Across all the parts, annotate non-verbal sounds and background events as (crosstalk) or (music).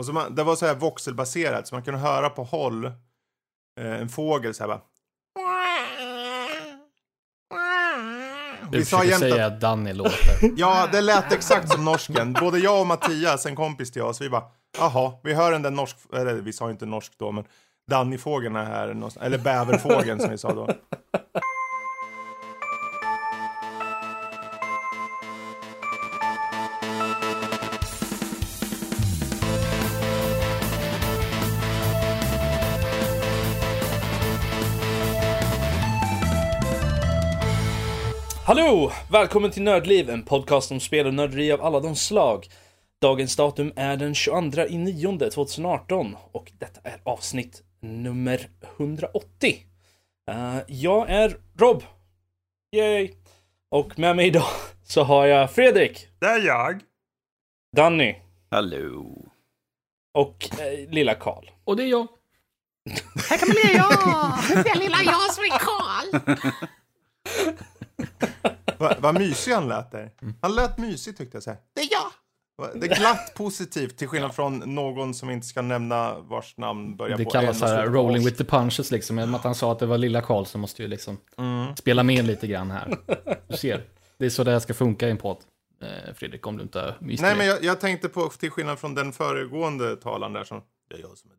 Och så man, det var så här voxelbaserat så man kunde höra på håll eh, en fågel så här bara. Du Vi sa försöker jämt säga att, att Danny låter. (laughs) ja, det lät exakt som norsken. Både jag och Mattias, en kompis till oss, vi bara, jaha, vi hör den där norsk, eller vi sa inte norsk då, men Danny-fågeln är här, någonstans. eller bäverfågeln som vi sa då. Hallå! Välkommen till Nördliv, en podcast om spel och nörderi av alla de slag. Dagens datum är den 22 i 9 2018 och detta är avsnitt nummer 180. Eh, jag är Rob. Yay! Och med mig idag (laughs) så har jag Fredrik, Det är jag. Danny Hallå. och eh, lilla Karl. Och det är jag. Här kommer det jag! Den lilla jag som är Karl! Va- Vad mysig han lät där. Han lät mysig tyckte jag. Så här. Det är jag! Va- Det är glatt positivt till skillnad från någon som inte ska nämna vars namn börjar Det på kallas en så här rolling with the punches liksom. Med att han sa att det var lilla Karl så måste ju liksom Mm. spela med lite grann här. Du ser. Det är så det här ska funka i en podd. Eh, Fredrik, om du inte visste Nej, det. men jag, jag tänkte på, till skillnad från den föregående talaren där som... Det är jag som är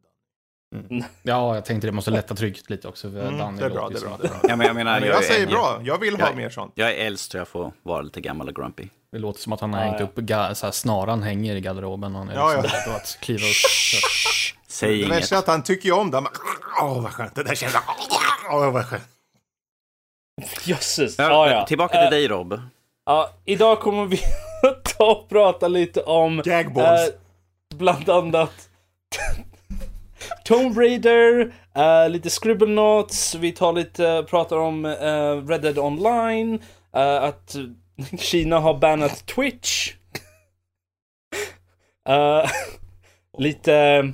Danny. (laughs) Ja, jag tänkte det måste lätta trycket lite också. För Mm, Danny det är bra, det är bra, det är bra. Ja, men jag menar, Men jag säger är, bra, jag vill ha jag- mer sånt. Jag är äldst så jag får vara lite gammal och grumpy. Det låter som att han har Ja, hängt ja. upp så här, snaran hänger i garderoben. Och han är Ja, liksom ja. att kliva upp. Säg Det inget. värsta är att han tycker om det. Åh, vad skönt. Det där känns... Åh, vad skönt. Jösses! Ja, Ja, ja. Tillbaka till Eh, dig Rob. Ja, idag kommer vi att (laughs) ta och prata lite om Gagballs. eh, bland annat Tomb Raider, eh, lite Scribblenauts, vi tar lite, pratar om eh, Red Dead Online, eh, att Kina har bannat Twitch. (laughs) Lite,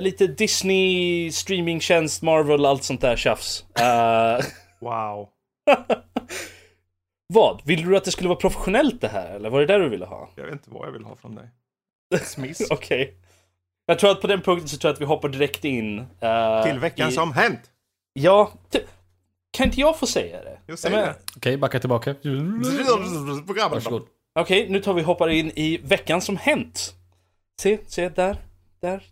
lite Disney, streamingtjänst, Marvel, allt sånt där tjafs. (laughs) Wow. (laughs) vad? Vill du att det skulle vara professionellt det här, eller var det där du ville ha? Jag vet inte vad jag vill ha från dig. Smiss. Okej. Jag tror att på den punkten så tror jag att vi hoppar direkt in. eh, Till veckan i... som hänt. Ja. Kan inte jag få säga det? Jag säger det. Okej, backa tillbaka. Programmet. Varsågod. Okej, nu tar vi hoppar in i veckan som hänt. Se, se där. Där.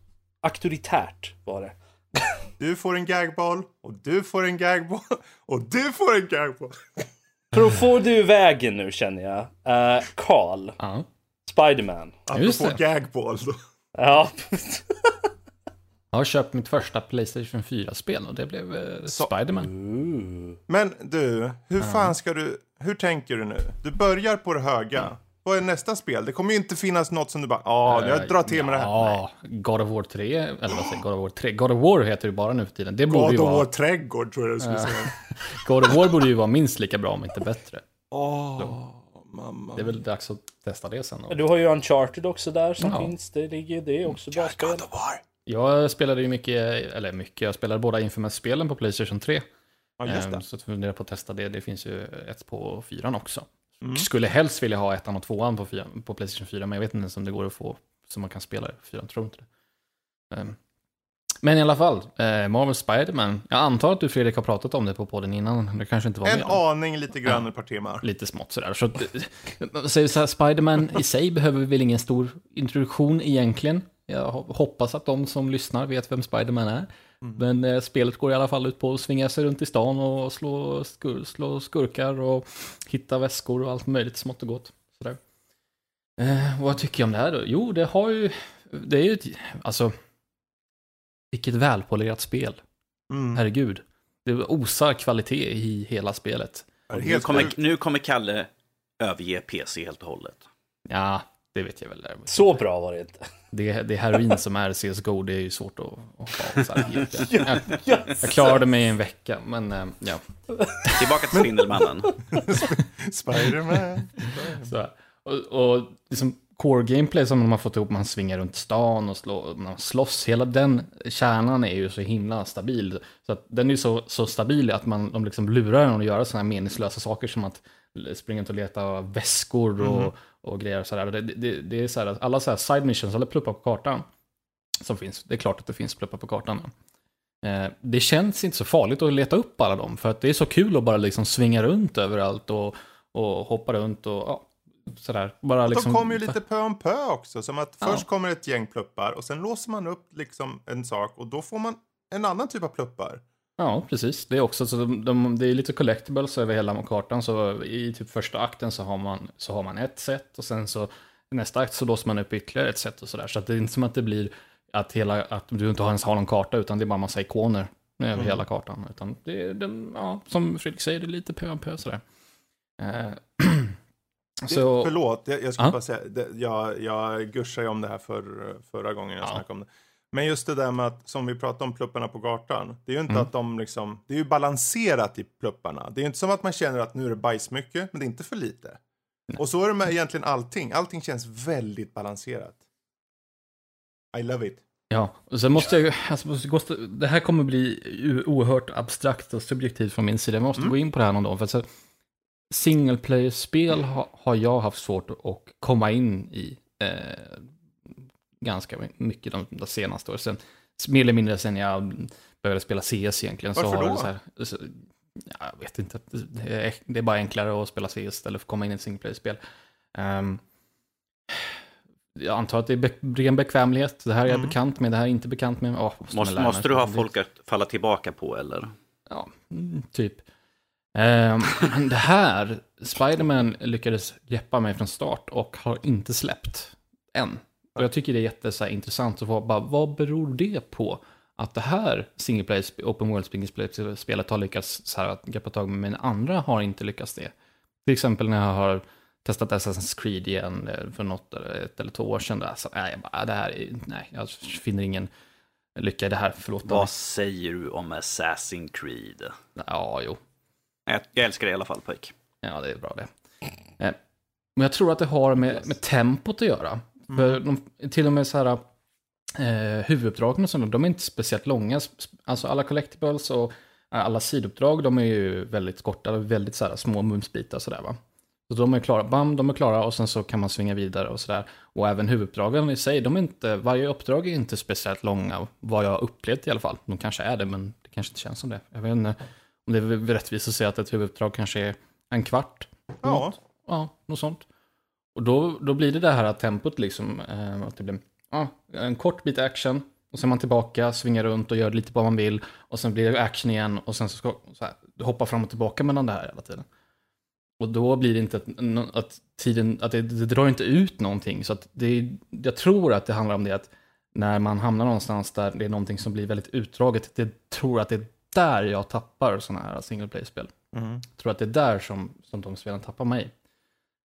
Auktoritärt var det. (laughs) Du får en gagball och du får en gagball (laughs) och du får en gagball. (laughs) För att få du vägen nu känner jag. Eh, Carl. Ja. Spiderman. Just Apropå gagball. Då. Ja. Jag har köpt mitt första Playstation 4-spel och det blev eh, Så- Spiderman. Men du, hur fan ska du... Hur tänker du nu? Du börjar på det höga. Vad är nästa spel? Det kommer ju inte finnas något som du bara, ja, jag drar till med det här. Ja, God of War 3, eller vad säger jag, God of War 3? God of War heter det bara nu för tiden. Det borde God ju of vara, War trädgård tror jag du skulle säga. (laughs) God of War borde ju vara minst lika bra om inte bättre. Åh, mamma. Det är väl dags att testa det sen. Du har ju Uncharted också där som Ja. finns. Det ligger det är också bra spel. Jag spelade ju mycket, eller mycket, jag spelade båda Infamous-spelen på Playstation 3. Ja, just Ehm, det. Så jag funderar på att testa det. Det finns ju ett på fyran också. Mm. Skulle helst vilja ha ettan och tvåan på, fyran, på Playstation 4, men jag vet inte ens om det går att få så man kan spela det på fyran. Tror inte det. Ehm, Men i alla fall, eh, Marvel Spider-Man. Jag antar att du Fredrik har pratat om det på podden innan. Det kanske inte var En med. aning lite grann ett par timmar. Lite smått sådär. Så, eh, säger så här, Spider-Man i sig behöver väl ingen stor introduktion egentligen. Jag ho- hoppas att de som lyssnar vet vem Spider-Man är. Men eh, spelet går i alla fall ut på att svinga sig runt i stan och slå, skur, slå skurkar och hitta väskor och allt möjligt smått och gott. Sådär. Eh, vad tycker jag om det här då? Jo, det har ju... Det är ju ett... Alltså... Vilket välpolerat spel. Mm. Herregud. Det osar kvalitet i hela spelet. Nu kommer, nu kommer Kalle överge PC helt och hållet. Ja, det vet jag väl. däremot. Så bra var det inte. Det, det är heroin som är CSGO, det är ju svårt att, att ha så här. (laughs) Jag, jag klarade mig i en vecka, men eh, ja. Tillbaka till Spindelmannen. (laughs) Spiderman. Och, och liksom core gameplay som de har fått ihop, man svingar runt stan och slå, man slåss, hela den kärnan är ju så himla stabil. Så att den är så, så stabil att man, de liksom lurar en att göra sådana här meningslösa saker som att springa ut och leta väskor och, och grejer sådär. Det, det, det är så här, att alla så här side missions, eller pluppar på kartan, som finns. Det är klart att det finns pluppar på kartan. Eh, det känns inte så farligt att leta upp alla dem, för att det är så kul att bara liksom svinga runt överallt och, och hoppa runt och ja, sådär. Bara liksom, De kommer ju lite pö om pö också. Som att Ja. först kommer ett gäng pluppar och sen låser man upp liksom en sak och då får man en annan typ av pluppar. Ja, precis. Det är också så de, de, det är lite collectibles över hela kartan. Så i typ första akten så har man, så har man ett set och sen så i nästa akt så låser man upp ytterligare ett set och sådär. Så att det är inte som att det blir att, hela, att du inte ens har någon karta utan det är bara massa ikoner över hela kartan. Utan det är den, ja, som Fredrik säger, det är lite pö om pö sådär. Eh, (clears throat) Det, så, Förlåt, jag, jag skulle Ja. bara säga, det, jag, jag gushade ju om det här för, förra gången jag Ja. snackade om det. Men just det där med att, som vi pratade om plupparna på kartan. Det är ju inte Mm. att de liksom, det är ju balanserat i plupparna. Det är ju inte som att man känner att nu är det bajsmycket, men det är inte för lite. Och så är det med egentligen allting. Allting känns väldigt balanserat. I love it. Ja, och sen måste jag, alltså, det här kommer bli oerhört abstrakt och subjektivt från min sida. Jag måste gå in på det här någon dag. För så, single player-spel ha, har jag haft svårt att komma in i eh, ganska mycket de, de senaste åren. Sen, mer eller mindre sen jag började spela CS egentligen. så Varför har då? Det så här, så, ja, jag vet inte, det är, det är bara enklare att spela CS istället för att komma in i ett single player-spel. Ehm, jag antar att det är be ren bekvämlighet. Det här är jag Mm. bekant med, det här är inte bekant med. Åh, måste, Måste, måste du ha folk att falla tillbaka på eller? Ja, mm, typ. Men (laughs) det här, Spiderman lyckades greppa mig från start och har inte släppt än. Och jag tycker det är jätte, så här, intressant att få bara, vad beror det på? Att det här single player, open world single player-spelet har lyckats så här, att greppa tag med, men andra har inte lyckats det. Till exempel när jag har testat Assassin's Creed igen eh, för något, eller ett eller två år sedan. Där, så, nej, jag bara, det här är, nej, jag finner ingen lycka i det här, förlåt. Vad säger du om Assassin's Creed? Ja, jo. Jag, jag älskar det i alla fall, Pike. Ja, det är bra det. Eh, Men jag tror att det har med, med tempot att göra. För de, till och med så här, eh, huvuduppdragen och sånt, de är inte speciellt långa. Alltså alla collectibles och eh, alla sidouppdrag, de är ju väldigt korta, väldigt så här, små mumsbitar sådär va. Så de är klara, bam, de är klara och sen så kan man svinga vidare och sådär. Och även huvuduppdragen i sig, de är inte, varje uppdrag är inte speciellt långa, vad jag har upplevt i alla fall. De kanske är det, men det kanske inte känns som det. Jag vet inte om det är rättvist att säga att ett huvuduppdrag kanske är en kvart. Ja. Något. Ja, något sånt. Och då, då blir det det här tempot liksom, eh, att det blir ja, en kort bit action, och sen är man tillbaka, svingar runt och gör lite vad man vill, och sen blir det action igen, och sen så ska så här, hoppa fram och tillbaka mellan det här hela tiden. Och då blir det inte att, att tiden, att det, det drar inte ut någonting, så att det, jag tror att det handlar om det att när man hamnar någonstans där det är någonting som blir väldigt utdraget, det tror att det är där jag tappar sådana här single play-spel. Mm. Jag tror att det är där som, som de spelen tappar mig.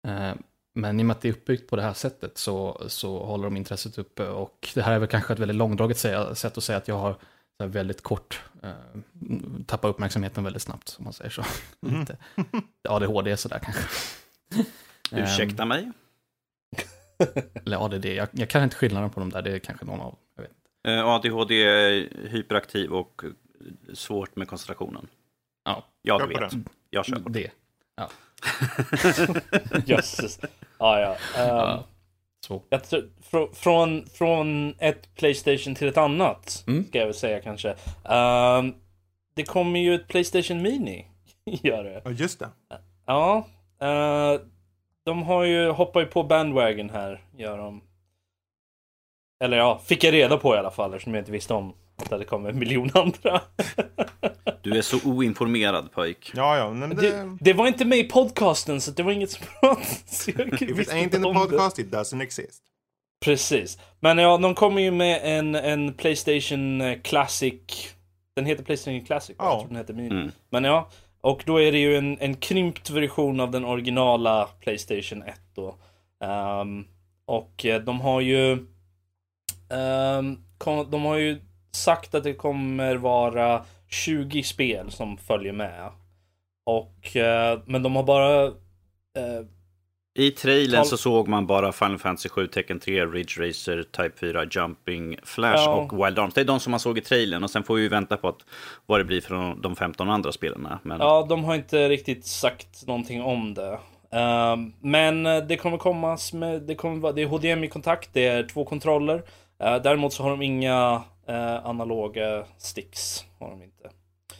Eh, men i och med att det är uppbyggt på det här sättet så, så håller de intresset uppe. Och det här är väl kanske ett väldigt långdraget säga, sätt att säga att jag har väldigt kort, eh, tappat uppmärksamheten väldigt snabbt, om man säger så. (laughs) Mm. Lite ADHD sådär kanske. (laughs) Ursäkta mig? Ehm, (laughs) eller ADD, jag, jag kan inte skillnaden på dem där, det är kanske någon av, jag vet inte. Eh, ADHD är hyperaktiv och svårt med koncentrationen. Ja, Jag Kör vet. Jag kör på det. det. (laughs) Jösses. Ja, ja. Ehm, Ja. Så. jag tror, frå, från, från ett Playstation till ett annat, Mm. ska jag väl säga kanske. Ehm, det kommer ju ett Playstation Mini. (laughs) Gör det. Ja, just det. Ja. eh, de har ju, hoppar ju på bandwagon här, gör de. Eller ja, fick jag reda på i alla fall eftersom jag inte visste om att det kommer en miljon andra. Du är så oinformerad pojk. Ja, ja, men det... Det, det var inte med i podcasten så det var inget som pratades. If it ain't in the det. podcast, it doesn't exist. Precis. Men ja, de kommer ju med en, en Playstation eh, Classic. Den heter Playstation Classic? Ja. jag tror den heter Mini. Mm. Men ja, och då är det ju en, en krympt version av den originala Playstation 1 då. Ehm, och eh, de har ju... kom, de har ju sagt att det kommer vara 20 spel som följer med. Och, eh, men de har bara... eh, I trailern så såg man bara Final Fantasy 7, Tekken 3, Ridge Racer, Type 4, Jumping, Flash Ja. och Wild Arms. Det är de som man såg i trailern och sen får vi vänta på att, vad det blir för de- de 15 andra spelarna. Men Ja, de har inte riktigt sagt någonting om det. Ehm, men det kommer komma med, det kommer det är HDMI-kontakt, det är två kontroller. Eh, däremot så har de inga eh, analoga sticks. Har de inte.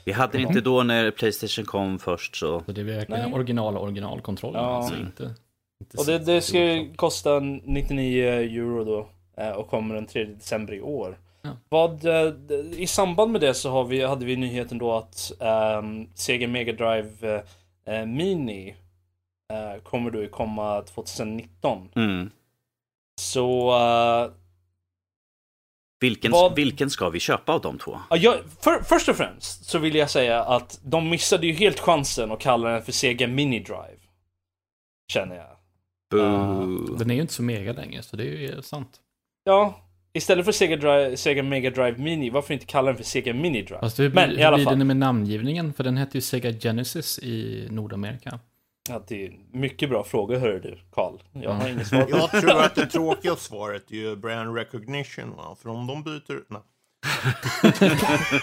Vi hade det inte då när Playstation kom först så. Så det är verkligen Nej. original originalkontrollen. Ja. Alltså inte, inte Och det, det ska ju kosta 99 euro då. eh, Och kommer den 3 december i år. Ja. Vad, eh, I samband med det så har vi, hade vi nyheten då att ehm, Sega Mega Drive eh, Mini eh, kommer då komma 2019. Mm. Så eh, Vilken, Vad- vilken ska vi köpa av de två? Ja, jag, för, först och främst så vill jag säga att de missade ju helt chansen att kalla den för Sega Mini Drive. Känner jag. Boo. Den är ju inte så mega längre, så det är ju sant. Ja, istället för Sega, Drive, Sega Mega Drive Mini, varför inte kalla den för Sega Mini Drive? Fast hur, Men blir- i alla hur blir fall. det med namngivningen? För den hette ju Sega Genesis i Nordamerika. Ja, det är mycket bra frågor hör du, Karl. Jag har inget svar (laughs) Jag tror att det tråkiga svaret är ju brand recognition. Va? För om de byter... Nej. (laughs)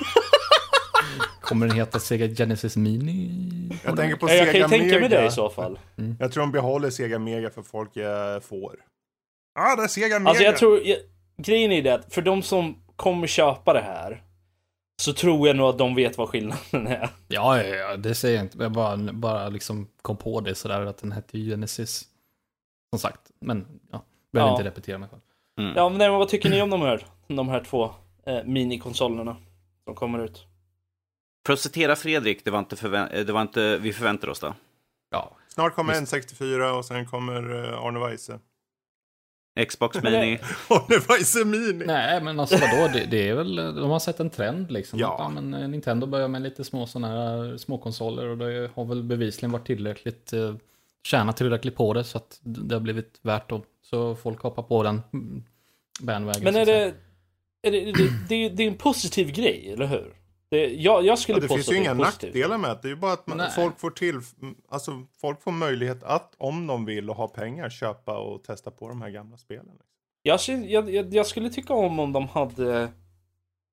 Kommer den heta Sega Genesis Mini? Jag tänker på Ja, jag kan Sega ju tänka mig det Mega. i så fall. Jag tror de behåller Sega Mega för folk eh, får. Ja, ah, det är Sega Mega. Alltså jag tror, jag, grejen är det att för de som kommer köpa det här så tror jag nog att de vet vad skillnaden är. Ja, ja, ja, det säger jag inte. Jag bara, bara liksom kom på det sådär att den hette ju Genesis. Som sagt, men ja, behöver Ja. inte repetera mig själv. Ja, men nej, vad tycker ni om de här, de här två eh, minikonsolerna som kommer ut? För att citera Fredrik, det var inte, förvä- det var inte vi förväntar oss det. Ja, Snart kommer N64 och sen kommer eh, Arne Weise. Xbox Men det- Mini. Arne Weise Mini! nej men alltså vadå, det, det är väl, de har sett en trend liksom. Ja. Ja men eh, Nintendo börjar med lite små sådana här småkonsoler och det har väl bevisligen varit tillräckligt, eh, tjänat tillräckligt på det så att det har blivit värt då. Så folk hoppar på den mm, bandwagen. Men är det, är det, det, det, det är en positiv grej, eller hur? Det, jag, jag skulle Ja, det påstå finns ju inga nackdelar med det. Det är ju bara att man, folk får till, alltså folk får möjlighet att, om de vill och har pengar, köpa och testa på de här gamla spelen. Jag, jag, jag, skulle tycka om om de hade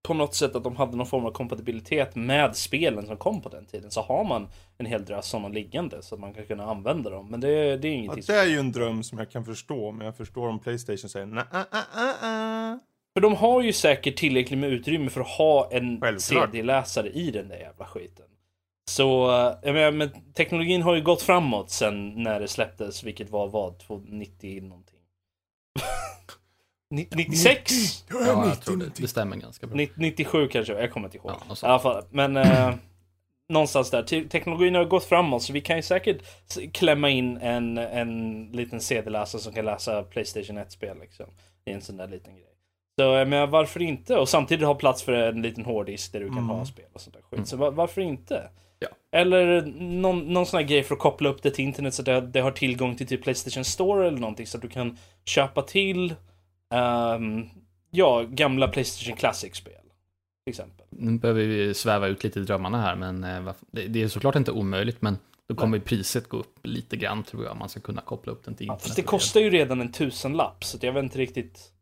på något sätt att de hade någon form av kompatibilitet med spelen som kom på den tiden. Så har man en hel drös sådana liggande så att man kan kunna använda dem. Men det, det är Ja, ingenting. det är ju en dröm som jag kan förstå, men jag förstår om Playstation säger nej. För de har ju säkert tillräckligt med utrymme för att ha en Självklart. CD-läsare i den där jävla skiten. Så, eh, jag menar, men teknologin har ju gått framåt sen när det släpptes, vilket var vad? 90 någonting? (laughs) Ni- 96? Ja, jag tror det, det stämmer ganska bra. 90 97 kanske, jag kommer inte ihåg. Ja, I alla fall, men eh, någonstans där. Te- Teknologin har gått framåt så vi kan ju säkert klämma in en, en liten CD-läsare som kan läsa Playstation 1-spel liksom. I en sån där liten grej. Så jag menar, varför inte? Och samtidigt ha plats för en liten hårddisk där du kan Mm. ha spel och sånt där skit. Så va- varför inte? Ja. Eller någon, någon sån här grej för att koppla upp det till internet så att det, det har tillgång till typ Playstation Store eller någonting så att du kan köpa till ehm, ja, gamla Playstation Classic-spel. Till exempel. Nu behöver vi sväva ut lite i drömmarna här, men eh, det, det är såklart inte omöjligt, men då kommer ju priset gå upp lite grann tror jag, man ska kunna koppla upp den till Ja, internet. fast det kostar ju redan en tusenlapp så jag vet inte riktigt.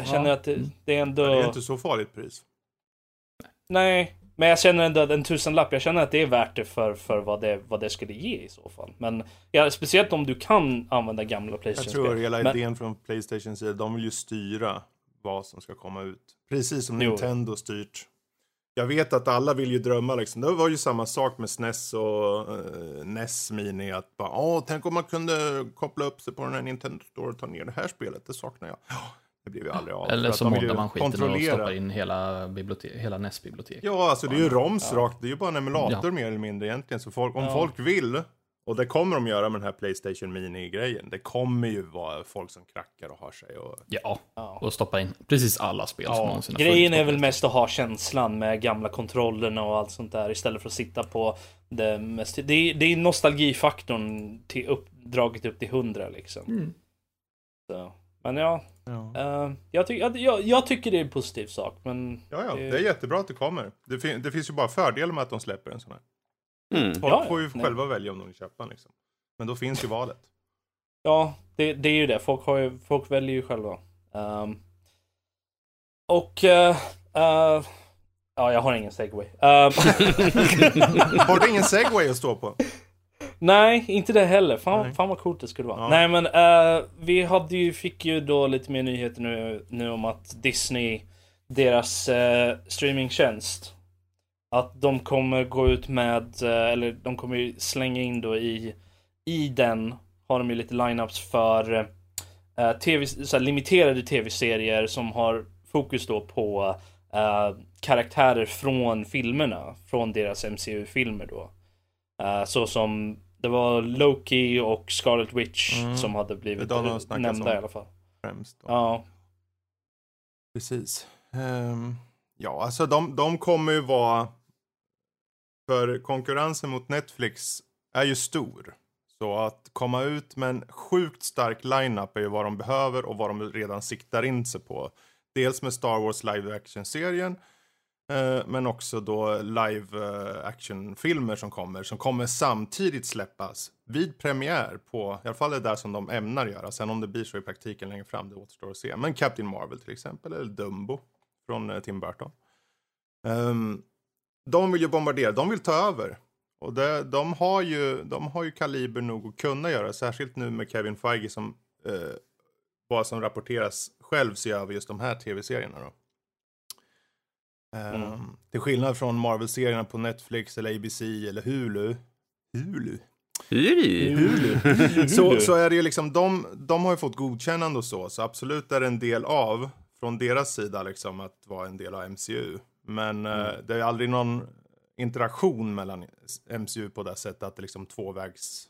Jag Ja. känner att det, det är ändå... Det är inte så farligt pris. Nej, men jag känner ändå att en tusenlapp, jag känner att det är värt det för, för vad, det, vad det skulle ge i så fall. Men ja, speciellt om du kan använda gamla Jag Playstation-spel. tror hela Men- idén från Playstation sida, de vill ju styra vad som ska komma ut. Precis som Jo. Nintendo styrt. Jag vet att alla vill ju drömma liksom. Det var ju samma sak med SNES och uh, NES Mini. Att bara, åh, tänk om man kunde koppla upp sig på den här Nintendo Store och ta ner det här spelet. Det saknar jag. Ja, det blev ju aldrig av. Eller så ju man skiten och kontrollera. stoppar in hela, bibliotek, hela NES-bibliotek. Ja, alltså det är ju ROMs Ja. rakt. Det är ju bara en emulator Ja. mer eller mindre egentligen. Så folk, om Ja. folk vill, och det kommer de göra med den här Playstation Mini-grejen. Det kommer ju vara folk som krackar och har sig. Och... Ja, Ja. och stoppa in precis alla spel som någonsin har Grejen är väl mest att ha känslan med gamla kontrollerna och allt sånt där istället för att sitta på det mest... Det är, det är nostalgifaktorn till upp, draget upp till 100 liksom. Mm. Så. Men ja, Ja. eh, jag, ty jag, jag, jag tycker det är en positiv sak. Men Ja, ja, Det- det är jättebra att det kommer. Det, fin- det finns ju bara fördelar med att de släpper en sån här. Mm. Folk Ja, får ju Nej. själva välja om de vill köpa den liksom. Men då finns ju valet. ja, det, det är ju det. Folk, har ju, folk väljer ju själva. Ehm, och... eh, eh, ja, jag har ingen segway. Ehm, (laughs) Har du ingen segway att stå på? Nej, inte det heller. Fan, Nej. fan vad coolt det skulle vara. Ja. Nej men eh, vi hade ju, fick ju då lite mer nyheter nu, nu om att Disney, deras uh, streamingtjänst, att de kommer gå ut med, eh, eller de kommer ju slänga in då i, i den har de ju lite lineups för TV, så här, limiterade tv-serier som har fokus då på karaktärer från filmerna, från deras MCU-filmer då. Eh, så som det var Loki och Scarlet Witch Mm. som hade blivit Det nämnda i alla fall. Främst. då. Ja, Precis. Ehm, ja, alltså de, de kommer ju vara... För konkurrensen mot Netflix är ju stor. Så att komma ut med en sjukt stark lineup är ju vad de behöver och vad de redan siktar in sig på. Dels med Star Wars live action-serien. Eh, men också då live actionfilmer action-filmer som kommer. Som kommer samtidigt släppas vid premiär på, i alla fall det där som de ämnar göra. Sen om det blir så i praktiken längre fram, det återstår att se. Men Captain Marvel till exempel, eller Dumbo från eh, Tim Burton. Um, de vill ju bombardera, de vill ta över. Och det, de, har ju, de har ju kaliber nog att kunna göra, särskilt nu med Kevin Feige som eh, vad som rapporteras själv ser över just de här tv-serierna då. Mm. Till skillnad från Marvel-serierna på Netflix eller ABC eller Hulu. Hulu? Hulu. (laughs) Så, så är det ju liksom, de, de har ju fått godkännande och så, så absolut är det en del av, från deras sida liksom, att vara en del av MCU. Men eh, det är aldrig någon interaktion mellan MCU på det sättet att det liksom tvåvägs...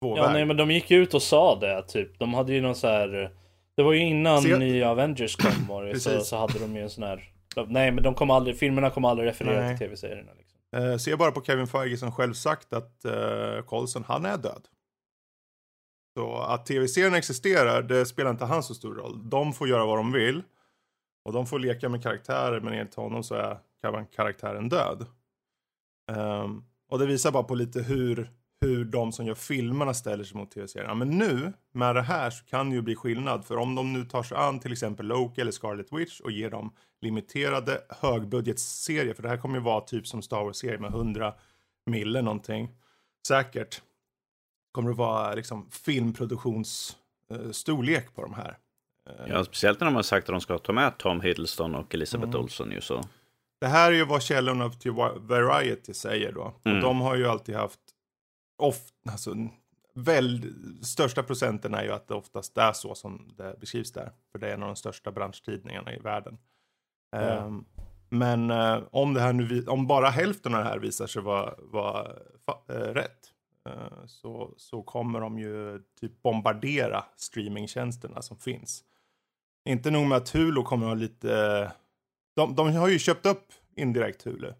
ja Tvåväg. nej men de gick ut och sa det typ. De hade ju någon så här. Det var ju innan Se- nya Avengers kom var det, så, så hade de ju en sån här. Nej men de kom aldrig, filmerna kommer aldrig referera Nej. till tv-serierna. Liksom. Eh, se bara på Kevin Feige som själv sagt att eh, Coulson, han är död. Så att tv-serien existerar, det spelar inte han så stor roll. De får göra vad de vill. Och de får leka med karaktärer, men enligt honom så är karaktären död. Ehm, och det visar bara på lite hur, hur de som gör filmerna ställer sig mot tv-serierna. Men nu, med det här, så kan det ju bli skillnad. För om de nu tar sig an till exempel Loki eller Scarlet Witch och ger dem limiterade högbudgetserier, för det här kommer ju vara typ som Star Wars-serie med 100 mille någonting. Säkert kommer det vara liksom filmproduktionsstorlek storlek på de här. Eh, Ja, speciellt när de har sagt att de ska ta med Tom Hiddleston och Elisabeth Mm. Olsen ju så. Det här är ju vad källorna till Variety säger då. Mm. Och de har ju alltid haft, oft, alltså, väl, största procenten är ju att det oftast är så som det beskrivs där. För det är en av de största branschtidningarna i världen. Ja. Um, men uh, om, det här nu, om bara hälften av det här visar sig vara, vara uh, rätt. Eh, så, så kommer de ju typ bombardera streamingtjänsterna som finns. Inte nog med att Hulu kommer ha lite de, de har ju köpt upp indirekt Hulu.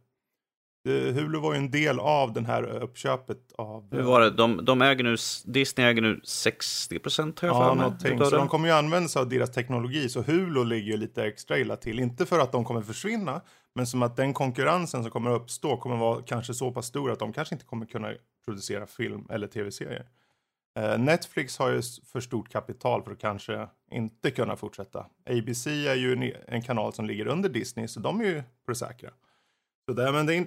Eh, Hulu var ju en del av den här uppköpet av... Hur var det? De, de äger nu, Disney äger nu 60 procent har jag Ja, någonting. Så de kommer ju använda sig av deras teknologi. Så Hulu ligger ju lite extra illa till. Inte för att de kommer försvinna, men som att den konkurrensen som kommer uppstå kommer vara kanske så pass stor att de kanske inte kommer kunna producera film eller tv-serier. Eh, Netflix har ju för stort kapital för att kanske inte kunna fortsätta. ABC är ju en, kanal som ligger under Disney, så de är ju på det säkra. Så där, men det,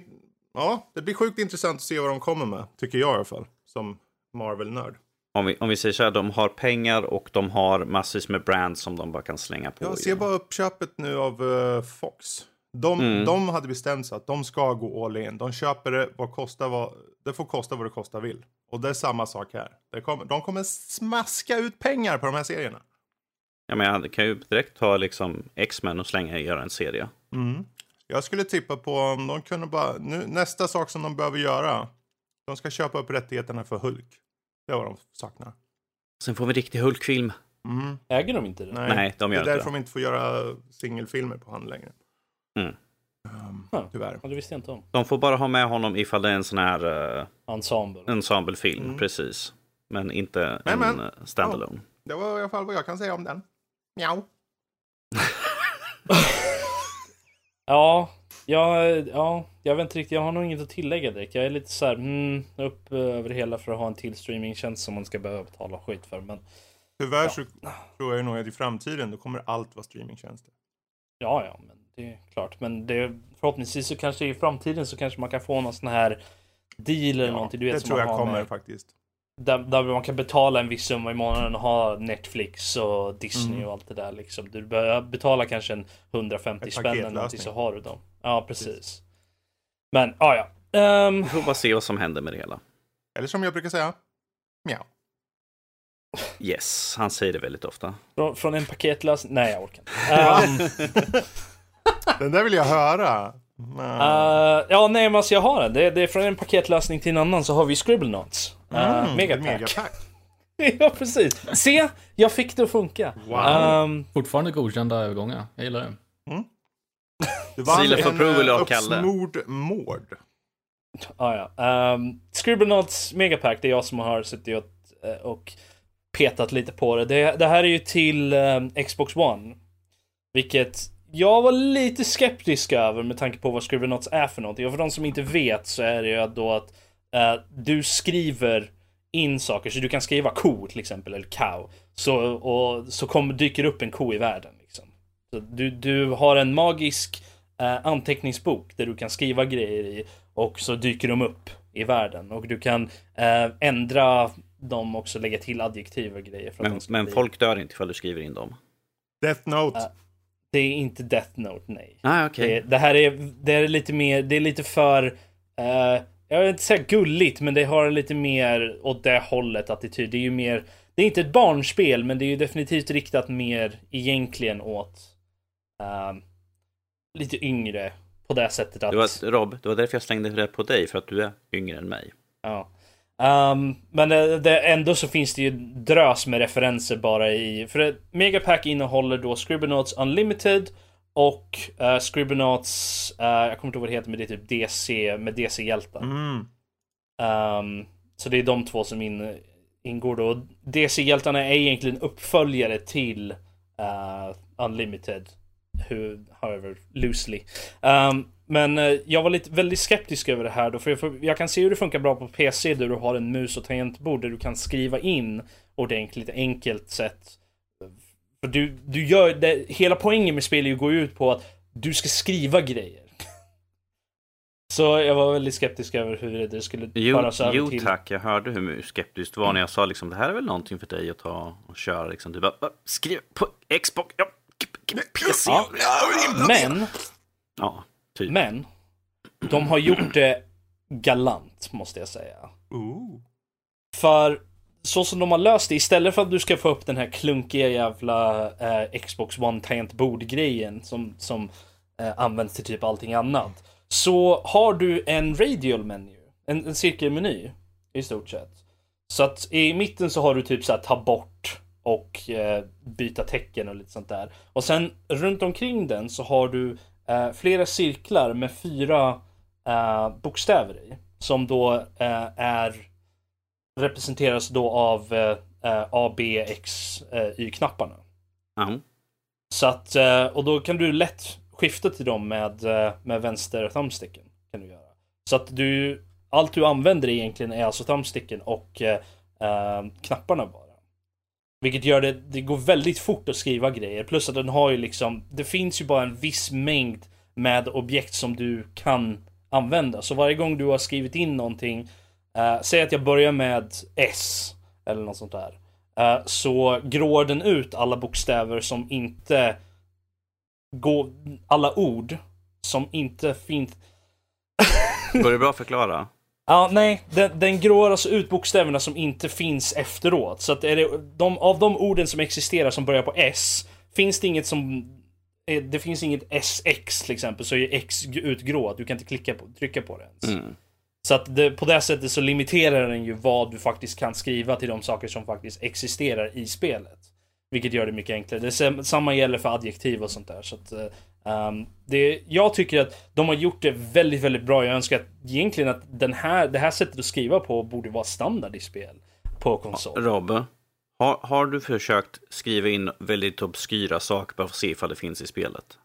ja, det blir sjukt intressant att se vad de kommer med, tycker jag i alla fall, som Marvel-nörd. Om vi, om vi säger så här, de har pengar och de har massvis med brands som de bara kan slänga på. Jag ser bara uppköpet nu av eh, Fox. De, Mm. de hade bestämt sig att de ska gå all in. De köper det, vad kostar vad, det får kosta vad det kostar vill. Och det är samma sak här. Det kommer, de kommer smaska ut pengar på de här serierna. Ja, men jag kan ju direkt ta liksom X-Men och slänga och göra en serie. Mm. Jag skulle tippa på om de kunde bara, nu, nästa sak som de behöver göra. De ska köpa upp rättigheterna för Hulk. Det är vad de saknar. Sen får vi en riktig Hulk-film. Mm. Äger de inte det? Nej, Nej, de det gör är inte därför det. de inte får göra singelfilmer på han längre. Mm. Um, Ja. Tyvärr. Ja, det visste jag inte om. De får bara ha med honom ifall det är en sån här uh, Ensemble. ensemblefilm, Mm. precis. Men inte Men, en men. eh, standalone. Det var i alla fall vad jag kan säga om den. Mjau. (laughs) Ja, ja, ja, jag vet inte riktigt. Jag har nog inget att tillägga direkt. Jag är lite så här, mm, upp eh, över hela för att ha en till streamingtjänst som man ska behöva betala skit för. Men Tyvärr Ja. så tror jag nog att i framtiden då kommer allt vara streamingtjänster. ja, ja, men det är klart. Men det, förhoppningsvis så kanske i framtiden så kanske man kan få någon sån här deal eller någonting. Du vet, det tror jag kommer med- faktiskt. Där, där man kan betala en viss summa i månaden och ha Netflix och Disney Mm. och allt det där liksom. Du börjar betala kanske en 150 Ett spänn eller någonting så har du dem. Ja, precis. Men, ah, ja. Ehm, Vi får bara se vad som händer med det hela. Eller som jag brukar säga, mjau. Yes, han säger det väldigt ofta. från, från en paketlösning. Nej, jag orkar inte. (laughs) Ehm, Den där vill jag höra. Eh, ja, nej, men alltså jag har den. Det, det är från en paketlösning till en annan så har vi Scribble Uh, Mm, Megapack. Megapack. (laughs) ja, precis. Se, jag fick det att funka. Wow. Ehm, Fortfarande godkända övergångar. Jag gillar det. Det var en eh, av Kalle. uppsmord mård. Ah, ja. Um, Scribblenauts Megapack, det är jag som har suttit och, eh, och petat lite på det. det. Det här är ju till ehm, Xbox One. Vilket jag var lite skeptisk över med tanke på vad Scribblenauts är för någonting. Och för de som inte vet så är det ju då att eh, du skriver in saker. Så du kan skriva ko till exempel, eller cow. Så, och, så kommer, dyker upp en ko i världen. Liksom. Så du, du har en magisk eh, anteckningsbok där du kan skriva grejer i och så dyker de upp i världen och du kan eh, ändra dem också, lägga till adjektiv och grejer. För att Men, men folk dör inte ifall du skriver in dem. Death Note. Det är inte Death Note, nej. Ah, okej. Det, det här är, det är lite mer, det är lite för, jag vill inte säga gulligt, men det har lite mer åt det hållet attityd. Det är ju mer, det är inte ett barnspel, men det är ju definitivt riktat mer egentligen åt eh, lite yngre på det sättet att... Det var, Rob, det var därför jag slängde det på dig, för att du är yngre än mig. Ja. Ehm, men det, det, ändå så finns det ju drös med referenser bara i... För Megapack innehåller då Scribblenauts Unlimited och uh, Scribblenauts... eh, jag kommer inte ihåg vad det heter men det är typ DC med DC-hjältar. Mm. Ehm, så det är de två som in, ingår då. DC-hjältarna är egentligen uppföljare till eh, Unlimited. Who, however, loosely. Ehm, men eh, jag var lite väldigt skeptisk över det här då, för jag, för jag kan se hur det funkar bra på PC där du har en mus och tangentbord där du kan skriva in ordentligt enkelt sätt. För du, du gör det, hela poängen med spel är ju att gå ut på att du ska skriva grejer. (laughs) Så jag var väldigt skeptisk över hur det skulle Jo, föras över jo till... tack, jag hörde hur skeptisk du var när jag sa liksom det här är väl någonting för dig att ta och köra liksom. Du bara, "Va? skriv på Xbox, ja, PC. Ja. Men, Ja, typ. men, de har gjort det galant, måste jag säga. Ooh. För så som de har löst det, istället för att du ska få upp den här klunkiga jävla eh, Xbox One tangentbord-grejen som, som eh, används till typ allting annat. Så har du en radial menu, en, en cirkelmeny i stort sett. Så att i mitten så har du typ så här ta bort och eh, byta tecken och lite sånt där. Och sen runt omkring den så har du eh, flera cirklar med fyra eh, bokstäver i. Som då eh, är representeras då av eh, eh, A, B, X, eh, Y-knapparna. Ja. Så att, eh, och då kan du lätt skifta till dem med, eh, med vänster thumbsticken. Kan du göra. Så att du, allt du använder egentligen är alltså thumbsticken och knapparna bara. Vilket gör det, det går väldigt fort att skriva grejer. Plus att den har ju liksom, det finns ju bara en viss mängd med objekt som du kan använda. Så varje gång du har skrivit in någonting, eh, säg att jag börjar med S eller något sånt där. Eh, så grår den ut alla bokstäver som inte går, alla ord som inte finns (laughs) Går det bra att förklara? Ja, nej, den, den grår alltså ut bokstäverna som inte finns efteråt. Så att är det, de, av de orden som existerar som börjar på S, finns det inget som... eh, Det finns inget SX till exempel, så är X utgrået. Du kan inte klicka på, trycka på det ens. Mm. Så att det, på det sättet så limiterar den ju vad du faktiskt kan skriva till de saker som faktiskt existerar i spelet. Vilket gör det mycket enklare. Det samma gäller för adjektiv och sånt där. Så att, um, det, jag tycker att de har gjort det väldigt, väldigt bra. Jag önskar att egentligen att den här, det här sättet att skriva på borde vara standard i spel. På konsol. Rob, har, har du försökt skriva in väldigt obskyra saker bara för att se ifall det finns i spelet?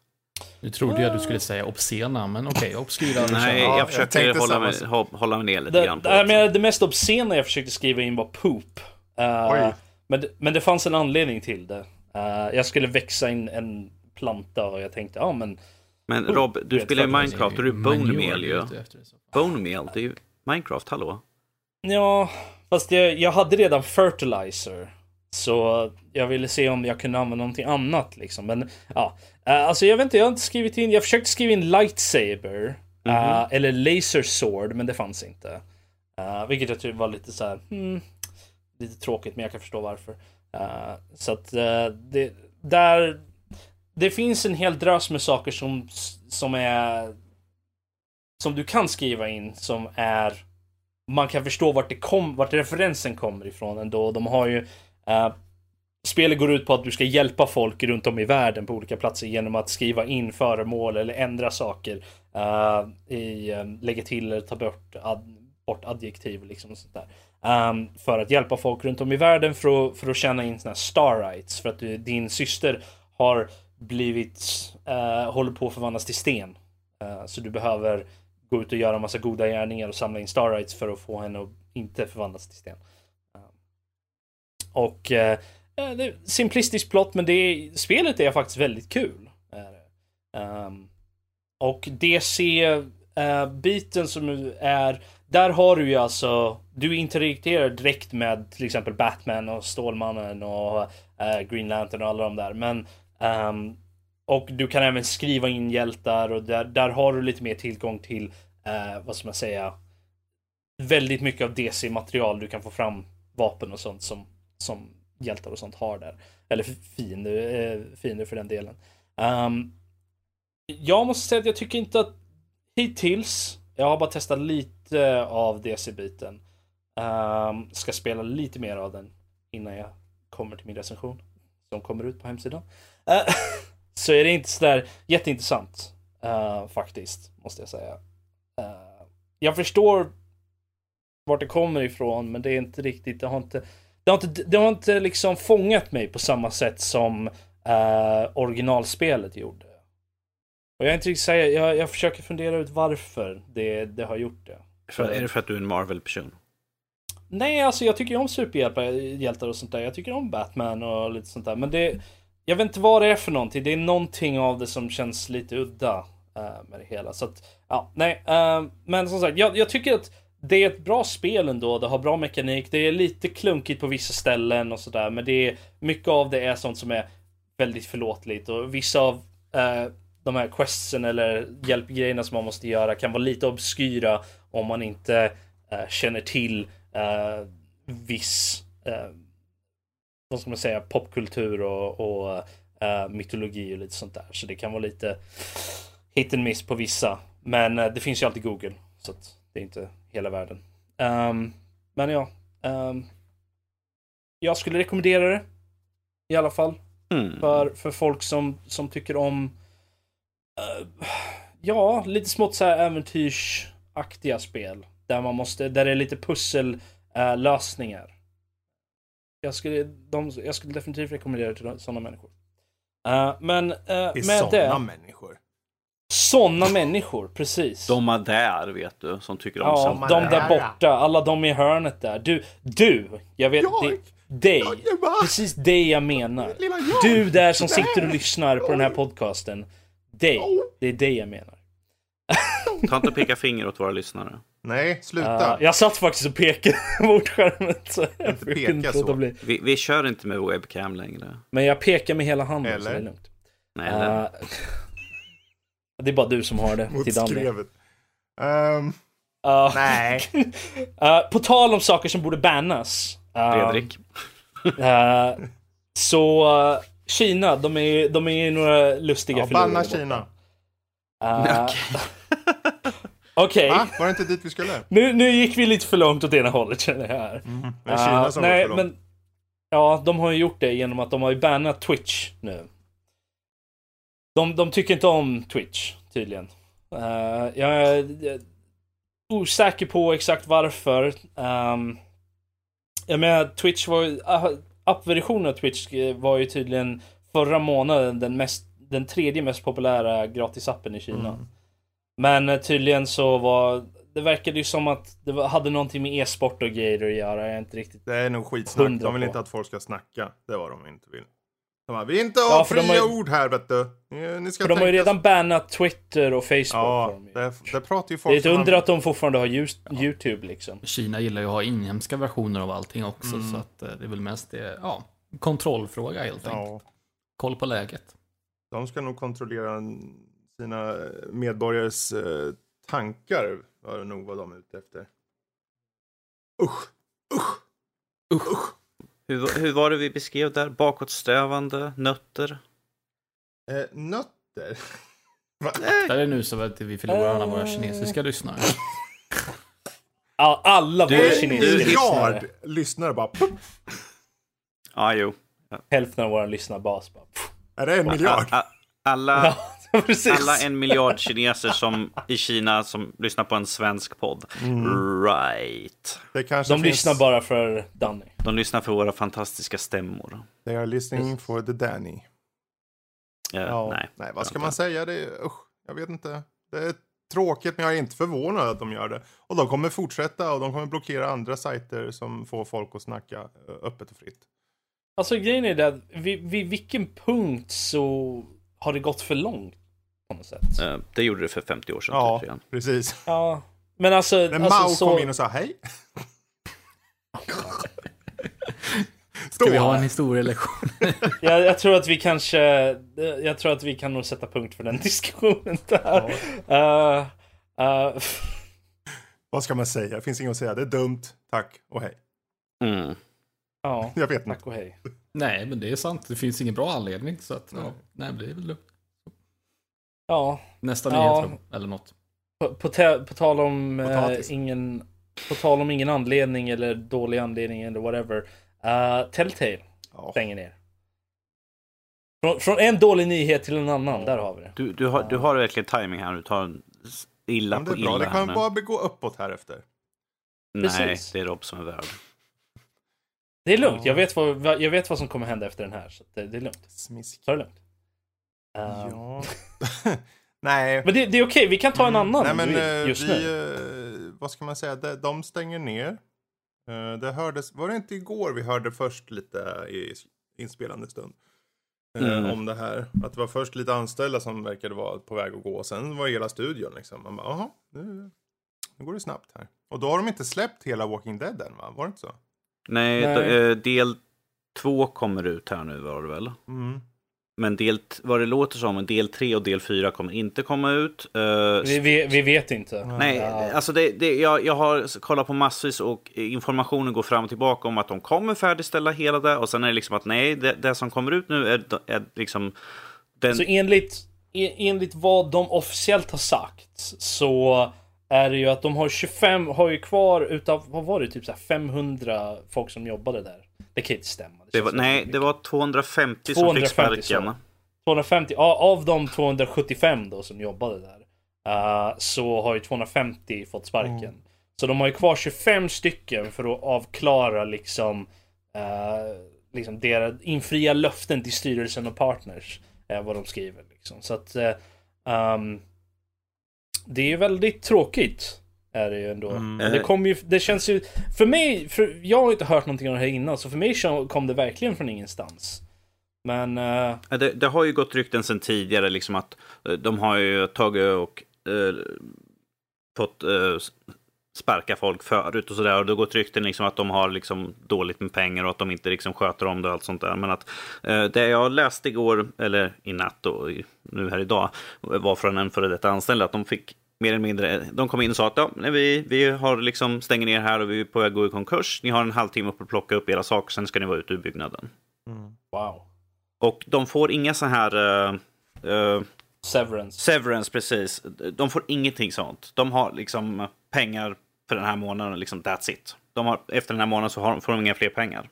Nu trodde jag att du skulle säga obscena, men okej, obskyra. Nej, Ja, jag jag försöker tänkte hålla, mig, hålla mig ner lite Det, grann på det, men det mest obscena jag försökte skriva in var poop. Oj. men, det- men det fanns en anledning till det. Eh, jag skulle växa in en planta och jag tänkte, ja men Men Rob, du spelar ju Minecraft och du är bone meal ju. Bone meal, det är ju Minecraft, hallå? Ja, fast jag, jag hade redan fertilizer. Så jag ville se om jag kunde använda någonting annat liksom. Men ja, Eh, alltså jag vet inte, jag har inte skrivit in. Jag försökte skriva in lightsaber. eh, eller laser sword, men det fanns inte. Uh, vilket jag tyckte var lite så här, hmm, lite tråkigt, men jag kan förstå varför. Eh, så att eh, det, där, det finns en hel drös med saker som, som är, som du kan skriva in som är, man kan förstå vart det kom, vart referensen kommer ifrån ändå. De har ju, Eh, spelet går ut på att du ska hjälpa folk runt om i världen på olika platser genom att skriva in föremål eller ändra saker. Uh, i, eh, lägga till eller ta bort, ad, bort adjektiv liksom och sånt där. Um, för att hjälpa folk runt om i världen för att, för att tjäna in såna här star rights. För att du, din syster har blivit, uh, håller på att förvandlas till sten. Uh, så du behöver gå ut och göra massa goda gärningar och samla in star rights för att få henne att inte förvandlas till sten. Och eh, eh, det är plott men det är, spelet är faktiskt väldigt kul. Är ehm, och DC-biten eh, som är, där har du ju alltså, du interagerar direkt med till exempel Batman och Stålmannen och eh, Green Lantern och alla de där. Men ehm, och du kan även skriva in hjältar och där, där har du lite mer tillgång till, eh, vad ska man säga, väldigt mycket av DC-material. Du kan få fram vapen och sånt som, som hjältar och sånt har där. Eller fiender, eh, fiender för den delen. Um, jag måste säga att jag tycker inte att hittills, jag har bara testat lite av DC-biten. Um, ska spela lite mer av den innan jag kommer till min recension. Som kommer ut på hemsidan. Uh, (laughs) så är det inte sådär jätteintressant. uh, faktiskt, måste jag säga. Uh, jag förstår vart det kommer ifrån, men det är inte riktigt, det har inte, det har inte, det har inte liksom fångat mig på samma sätt som eh, originalspelet gjorde. Och jag är inte riktigt säga, jag, jag försöker fundera ut varför det, det har gjort det. För, är det för att du är en Marvel-person? Nej, alltså jag tycker ju om superhjältar och sånt där. Jag tycker om Batman och lite sånt där. Men det, jag vet inte vad det är för någonting. Det är någonting av det som känns lite udda eh, med det hela. Så att, ja, nej. eh, men som sagt, jag, jag tycker att det är ett bra spel ändå. Det har bra mekanik. Det är lite klunkigt på vissa ställen och sådär. Men det är, mycket av det är sånt som är väldigt förlåtligt. Och vissa av eh, de här questsen eller hjälpgrejerna som man måste göra kan vara lite obskyra om man inte eh, känner till eh, viss, eh, vad ska man säga, popkultur och, och eh, mytologi och lite sånt där. Så det kan vara lite hit and miss på vissa. Men eh, det finns ju alltid Google. Så att det är inte hela världen. Ehm, men ja. ehm, jag skulle rekommendera det. I alla fall. Mm. För, för folk som, som tycker om eh, Ja, lite smått så här äventyrsaktiga spel. Där man måste, där det är lite pussellösningar. jag, skulle, de, jag skulle definitivt rekommendera det till sådana människor. Eh, men uh, med sådana det, människor. Sådana människor, precis. De är där, vet du, som tycker om Ja, de där där. borta, alla de i hörnet där. Du, du, jag vet, Jag? det, dig. Jajamän. Precis det jag menar. Jag. Du där som sitter och lyssnar på den här podcasten. Dig, det är dig jag menar. (laughs) Ta inte och peka finger åt våra lyssnare. Nej, sluta. Uh, jag satt faktiskt och pekade (laughs) mot skärmen. Så jag Inte peka inte så. bli. Vi, vi kör inte med webcam längre. Men jag pekar med hela handen så Eller? det är lugnt. Nej? Uh, det är bara du som har det. Till Danny. Ehm, Uh, nej. uh, (laughs) på tal om saker som borde bannas. uh, Fredrik. Eh, så eh, Kina, de är, de är några lustiga Ja, filurer banna. Kina. Eh, (laughs) Okej, Va? Var det inte dit vi skulle? nu, nu gick vi lite för långt åt ena hållet känner jag här. Det är Kina Eh, som nej, för långt. men Ja, de har ju gjort det genom att de har ju bannat Twitch nu. De, de tycker inte om Twitch, tydligen. Eh, jag är osäker på exakt varför. Um, jag menar, Twitch var ju... Uh, appversionen av Twitch var ju tydligen förra månaden den, mest, den tredje mest populära gratisappen i Kina. Mm. Men eh, tydligen så var... Det verkade ju som att det var, hade någonting med e-sport och grejer att göra. Jag är inte riktigt Det är nog skitsnack. De vill på. inte att folk ska snacka. Det var de inte vill. De bara, vi är inte Ja, av fria har ju- ord här vet du. Ni, ska För de har ju redan bannat Twitter och Facebook. Ja, det, det pratar ju Det folk är ett under att de fortfarande har just YouTube liksom. Kina gillar ju att ha inhemska versioner av allting också, så att eh, det är väl mest det, ja, kontrollfråga helt enkelt. Ja, Koll på läget. de ska nog kontrollera sina medborgares eh, tankar. Var det nog vad de är ute efter. Usch, usch. Hur, hur var det vi beskrev där? Bakåtsträvande, nötter? Eh, nötter? (laughs) Är det nu så att vi förlorar alla våra kinesiska lyssnare. (laughs) Ja, alla våra kinesiska du- lyssnare. Miljard lyssnare bara. Ja, jo. Hälften av vår lyssnarbas bara... pff. Är det en miljard? Alla. Alla en miljard kineser som i Kina som lyssnar på en svensk podd. Right. Det kanske De finns... lyssnar bara för Danny. De lyssnar för våra fantastiska stämmor. They are listening for the Danny. Ja, Ja, Nej. nej, vad ska man säga? Det är, usch, jag vet inte. Det är tråkigt, men jag är inte förvånad att de gör det. Och de kommer fortsätta och de kommer blockera andra sajter som får folk att snacka eh, öppet och fritt. Alltså grejen är det att vid, vid vilken punkt så har det gått för långt på något sätt. Eh, Det gjorde det för 50 år sedan. Ja, tydligen. precis. Ja, men alltså... När alltså Mao så... kom in och sa hej. (laughs) Ska vi ha en historielektion? (laughs) jag, jag tror att vi kanske... Jag tror att vi kan nog sätta punkt för den (laughs) diskussionen där. Uh, uh, Vad ska man säga? Det finns inget att säga. Det är dumt. Tack och hej. Mm. ja, Jag vet inte. tack och hej. nej, men det är sant. Det finns ingen bra anledning. Så att, ja, nej, det är väl lugnt. Ja, Nästa Ja. nyhet eller något. på, på, ta- på tal om eh, ingen... På tal om ingen anledning eller dålig anledning eller whatever. Uh, Telltale Ja. stänger ner. Från, från en dålig nyhet till en annan, där har vi det. Du, du, har, du har verkligen timing här. Du tar illa på illa. Det kan bara gå uppåt här efter. Nej, Precis. det är Rob som är värd. Det är lugnt, Ja. jag vet, vad, jag vet vad som kommer hända efter den här. Så det, det är lugnt. Smisk. Ta det lugnt. Uh, Ja. (laughs) Nej. Men det, det är okej, vi kan ta en annan Nej men eh, just vi, nu. eh, vad ska man säga, de, de stänger ner. Eh, det hördes, var det inte igår vi hörde först lite i inspelande stund? Mm. Om det här. Att det var först lite anställda som verkade vara på väg att gå. Och sen var det hela studion liksom. Man bara, jaha, nu, nu går det snabbt här. Och då har de inte släppt hela Walking Dead än va? Var det inte så? Nej, Nej. då, del två kommer ut här nu var det väl? Mm. Men del, vad det låter som, del tre och del fyra kommer inte komma ut. Eh, Vi, vi, vi vet inte. Nej, Ja. alltså det, det, jag, jag har kollat på massvis och informationen går fram och tillbaka om att de kommer färdigställa hela det och sen är det liksom att nej, det, det som kommer ut nu är, är liksom den... Så enligt, en, enligt vad de officiellt har sagt så är det ju att de har 25, har ju kvar utav, vad var det, typ så här 500 folk som jobbade där. Det kan inte stämma. det känns var, som nej, mycket. det var 250 som 250 fick sparken. så. 250, ja, av de 275 då som jobbade där. eh, så har ju 250 fått sparken. Så de har ju kvar 25 stycken för att avklara liksom, uh, liksom deras, infria löften till styrelsen och partners. Uh, vad de skriver liksom. Så att ehm, det är ju väldigt tråkigt. Är det ju ändå. Mm. Det kom ju, det känns ju, för mig, för jag har inte hört någonting om det här innan, så för mig kom det verkligen från ingenstans. Men eh, Ja, Det, det har ju gått rykten sedan tidigare, liksom att eh, de har ju tagit och eh, fått eh, sparka folk förut och sådär. Och det har gått rykten liksom att de har liksom dåligt med pengar och att de inte liksom sköter om det och allt sånt där. Men att eh, det jag läste igår, eller i natt och nu här idag, var från en före detta anställd att de fick mer eller mindre, de kom in och sa att ja, nej, vi, vi har liksom stänger ner här och vi är på väg att gå i konkurs. Ni har en halvtimme på att plocka upp era saker, sen ska ni vara ute ur byggnaden. wow. Och de får inga så här... eh, eh, Severance. severance, precis. De får ingenting sånt. De har liksom pengar för den här månaden, liksom that's it. De har, efter den här månaden så har, får de inga fler pengar.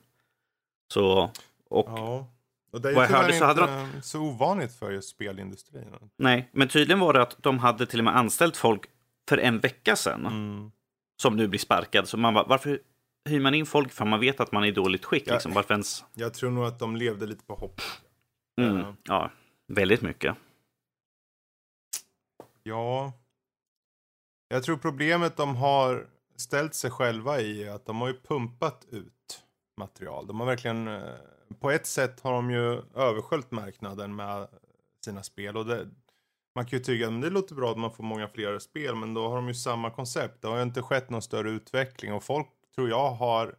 Så, och Ja. Och det är Vad jag hörde så hade inte så ovanligt för just spelindustrin. nej, men tydligen var det att de hade till och med anställt folk för en vecka sedan Mm. som nu blir sparkad. Så man bara, varför hyr man in folk för man vet att man är i dåligt skick? Ja. Liksom? Varför ens... Jag tror nog att de levde lite på hopp. Mm, Ja. ja, väldigt mycket. Ja. Jag tror problemet de har ställt sig själva i är att de har ju pumpat ut material. De har verkligen eh, på ett sätt har de ju översköljt marknaden med sina spel. Och det, man kan ju tycka att det låter bra att man får många fler spel, men då har de ju samma koncept. Det har ju inte skett någon större utveckling och folk tror jag har...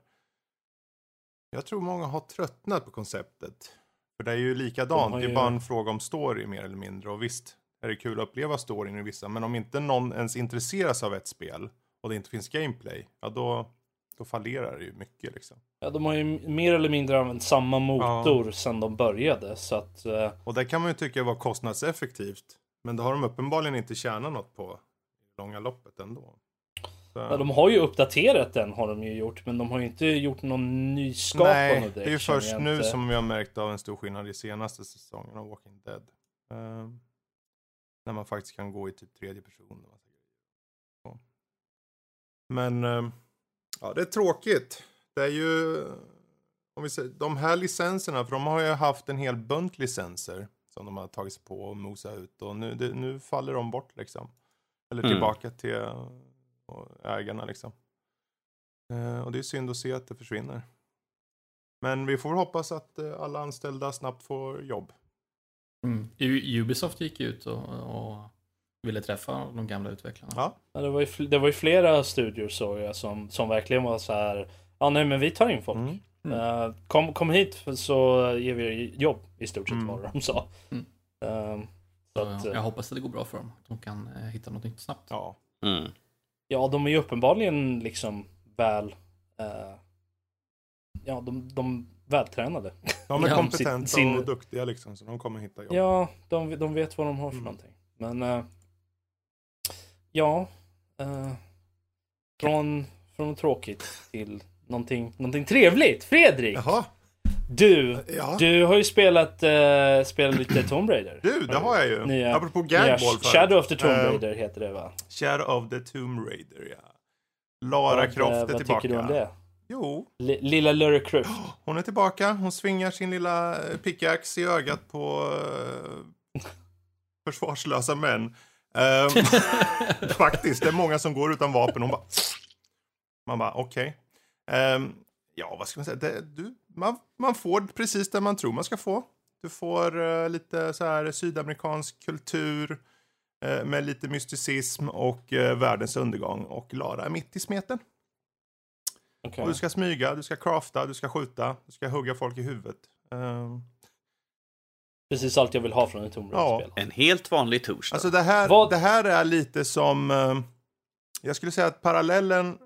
Jag tror många har tröttnat på konceptet. För det är ju likadant, har det är ju- bara en fråga om story mer eller mindre. Och visst är det kul att uppleva storyn i vissa, men om inte någon ens intresseras av ett spel och det inte finns gameplay, ja då, då fallerar det ju mycket liksom. Ja, de har ju mer eller mindre använt samma motor sedan de började. Så att, eh, Och det kan man ju tycka var kostnadseffektivt. Men det har de uppenbarligen inte tjänat något på i långa loppet ändå. Så, ja, de har ju uppdaterat den har de ju gjort. Men de har ju inte gjort någon nyskapande nej, direkt, det är ju först nu inte. som vi har märkt av en stor skillnad i senaste säsongen av Walking Dead. Ehm, när man faktiskt kan gå i typ tredje person. Men ehm, ja, det är tråkigt. Det är ju, om vi säger, de här licenserna, för de har ju haft en hel bunt licenser som de har tagit sig på och mosa ut och nu, det, nu faller de bort liksom. Eller Mm. tillbaka till ägarna liksom. Eh, och det är synd att se att det försvinner. Men vi får väl hoppas att eh, alla anställda snabbt får jobb. Mm. Ubisoft gick ut och, och ville träffa de gamla utvecklarna. Ja, Ja, det, var ju, det var ju flera studior såg jag som, som verkligen var så här. Ja nej men vi tar in folk. Mm. Eh, kom, kom hit så ger vi er jobb i stort sett Mm. var de sa. Mm. Eh, så Så att, jag eh, hoppas att det går bra för dem. Att de kan eh, hitta något nytt snabbt. ja. Mm. ja de är ju uppenbarligen liksom väl Ja de, de vältränade. De är Ja, kompetenta sin- och duktiga liksom, så de kommer hitta jobb. Ja de, de vet vad de har för Mm. någonting. Men Ja Från, från tråkigt till någonting, någonting trevligt. Fredrik! Jaha, Du, ja. du har ju spelat, eh, spelat lite Tomb Raider. Du, det har jag ju. Nya- Apropå gagball. Shadow of the Tomb Eh, Raider heter det va? Shadow of the Tomb Raider, ja. Lara Vad, Croft är vad tillbaka. tycker du om det? Jo, L- Lilla Lara Croft. hon är tillbaka. Hon svingar sin lilla eh, pickaxe i ögat på uh, försvarslösa män. Ehm, (laughs) faktiskt, det är många som går utan vapen. Hon bara... Man bara, okej. Ehm, ja, vad ska man säga? Det, du, man, man får precis det man tror man ska få. Du får eh, lite så här sydamerikansk kultur eh, med lite mysticism och eh, världens undergång. Och Lara är mitt i smeten. Och du ska smyga, du ska crafta, du ska skjuta, du ska hugga folk i huvudet. Ehm, Precis allt jag vill ha från ett Tomb Raider-spel. En helt vanlig torsdag. Alltså det här, Vad- det här är lite som... jag skulle säga att parallellen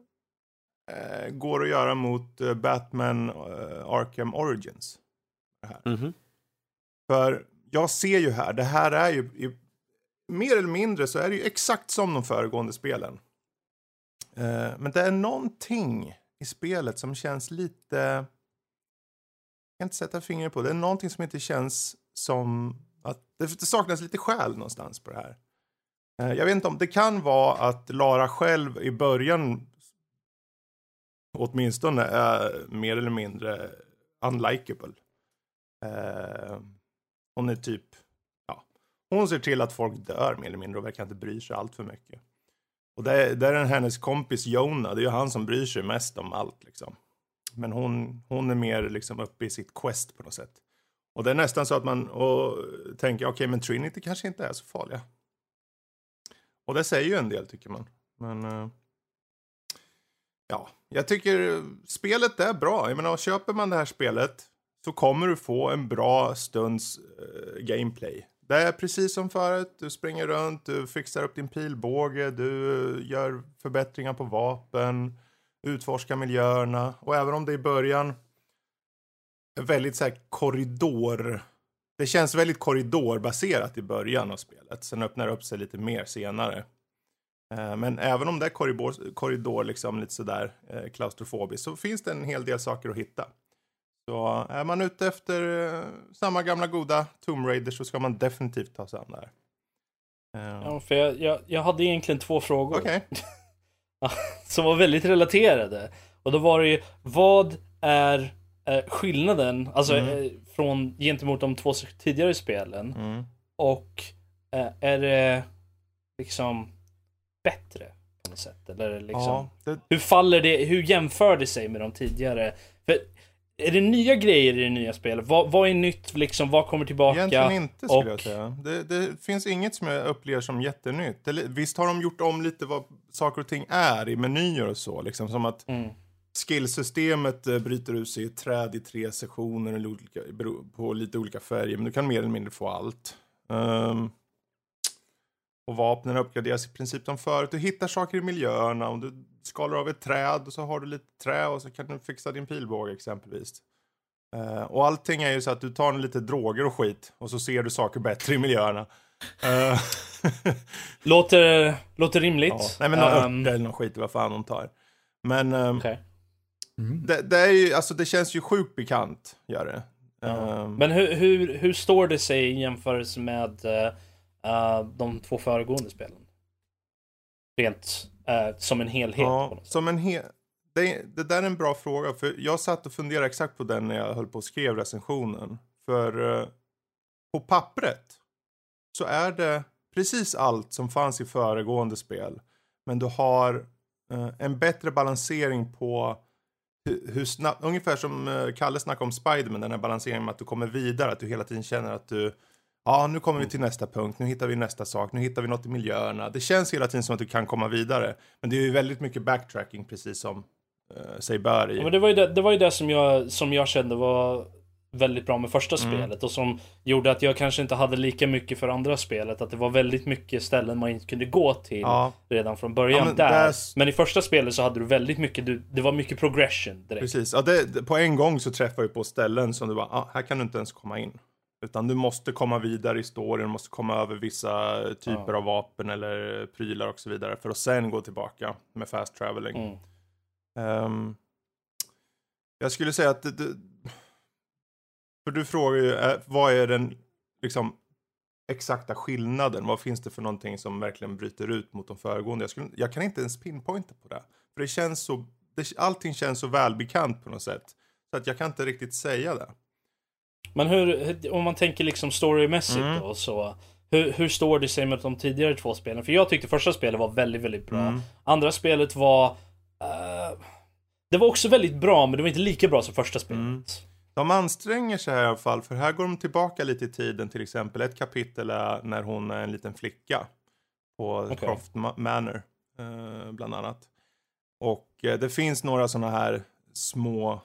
går att göra mot eh, Batman eh, Arkham Origins. Mhm. För jag ser ju här, det här är ju... I, mer eller mindre så är det ju exakt som de föregående spelen. Eh, men det är någonting i spelet som känns lite... Jag kan inte sätta fingret på. Det är någonting som inte känns som att det, saknas lite själ någonstans på det här. Eh, Jag vet inte om det kan vara att Lara själv i början åtminstone är mer eller mindre unlikable. Eh, hon är typ, ja, hon ser till att folk dör mer eller mindre och verkar inte bry sig allt för mycket. Och det är, det är hennes kompis Jonah, det är ju han som bryr sig mest om allt liksom. Men hon, hon är mer liksom uppe i sitt quest på något sätt. Och det är nästan så att man och tänker, okej men Trinity kanske inte är så farliga. Och det säger ju en del tycker man. Men eh, ja, jag tycker spelet är bra. Jag menar, köper man det här spelet så kommer du få en bra stunds eh, gameplay. Det är precis som förut. Du springer runt, du fixar upp din pilbåge, du gör förbättringar på vapen, utforskar miljöerna. Och även om det i början är väldigt så här korridor... Det känns väldigt korridorbaserat i början av spelet. Sen öppnar det upp sig lite mer senare. Eh, Men även om det är korridor, korridor liksom lite sådär eh, klaustrofobiskt så finns det en hel del saker att hitta. Så är man ute efter eh, samma gamla goda Tomb Raider så ska man definitivt ta sig an det här. Ja, för jag, jag, jag hade egentligen två frågor Okej. (laughs) som var väldigt relaterade. Och då var det ju, vad är skillnaden, alltså Mm. från gentemot de två tidigare spelen? Mm. Och är det liksom bättre på något sätt? Eller liksom, Ja, det, hur faller det, hur jämför det sig med de tidigare? För är det nya grejer i det nya spelet? Vad, vad är nytt liksom? Vad kommer tillbaka? Egentligen inte skulle och- jag säga. Det, det finns inget som jag upplever som jättenytt. Eller, visst har de gjort om lite vad saker och ting är i menyer och så. Liksom, som att Mm. skillsystemet eh, bryter ut sig i träd i tre sektioner på lite olika färger. Men du kan mer eller mindre få allt. Ehm, och vapnen uppgraderas i princip som förut. Du hittar saker i miljöerna. Om du skalar av ett träd och så har du lite trä och så kan du fixa din pilbåge exempelvis. Eh, och allting är ju så att du tar lite droger och skit och så ser du saker bättre i miljöerna. Eh, (laughs) Låter, låter rimligt. ja. Nej men några Ehm, örter eller någon skit vad fan de tar. Men ehm, okej. det, det är ju, alltså det känns ju sjukt bekant, gör det. Ja. Ehm, Men hur, hur, hur står det sig i jämförelse med eh, eh, de två föregående spelen? Rent eh, som en helhet. ja, som en he- det, det där är en bra fråga, för jag satt och funderade exakt på den när jag höll på och skrev recensionen. För eh, på pappret så är det precis allt som fanns i föregående spel. Men du har en bättre balansering på hur, snabbt, ungefär som Kalle snackade om Spiderman, den här balanseringen med att du kommer vidare, att du hela tiden känner att du Ja, nu kommer vi till nästa punkt, nu hittar vi nästa sak, nu hittar vi något i miljöerna. Det känns hela tiden som att du kan komma vidare. Men det är ju väldigt mycket backtracking, precis som eh, sig bör i. Ja, men det, var ju det, det var ju det som jag, som jag kände var väldigt bra med första Mm. spelet och som gjorde att jag kanske inte hade lika mycket för andra spelet. Att det var väldigt mycket ställen man inte kunde gå till Ja, redan från början Ja, men där. där- Men i första spelet så hade du väldigt mycket, du, det var mycket progression direkt. precis. Ja, det, på en gång så träffar du på ställen som du bara, ah, här kan du inte ens komma in. Utan du måste komma vidare i storyn, du måste komma över vissa typer Ja. av vapen eller prylar och så vidare. För att sen gå tillbaka med fast traveling. Mm. Ehm, jag skulle säga att det, det, För du frågar ju, eh, vad är den liksom exakta skillnaden? Vad finns det för någonting som verkligen bryter ut mot de föregående? Jag, skulle, jag kan inte ens pinpointa på det. För det känns så, det, allting känns så välbekant på något sätt. Så att jag kan inte riktigt säga det. Men hur, om man tänker liksom storymässigt Mm. då så hur, hur står det sig med de tidigare två spelen? För jag tyckte första spelet var väldigt, väldigt bra. Mm. Andra spelet var... eh, det var också väldigt bra, men det var inte lika bra som första spelet. Mm. De anstränger sig här i alla fall, för här går de tillbaka lite i tiden. Till exempel ett kapitel är när hon är en liten flicka på Okej. Croft Ma- Manor, eh, bland annat. Och eh, det finns några sådana här små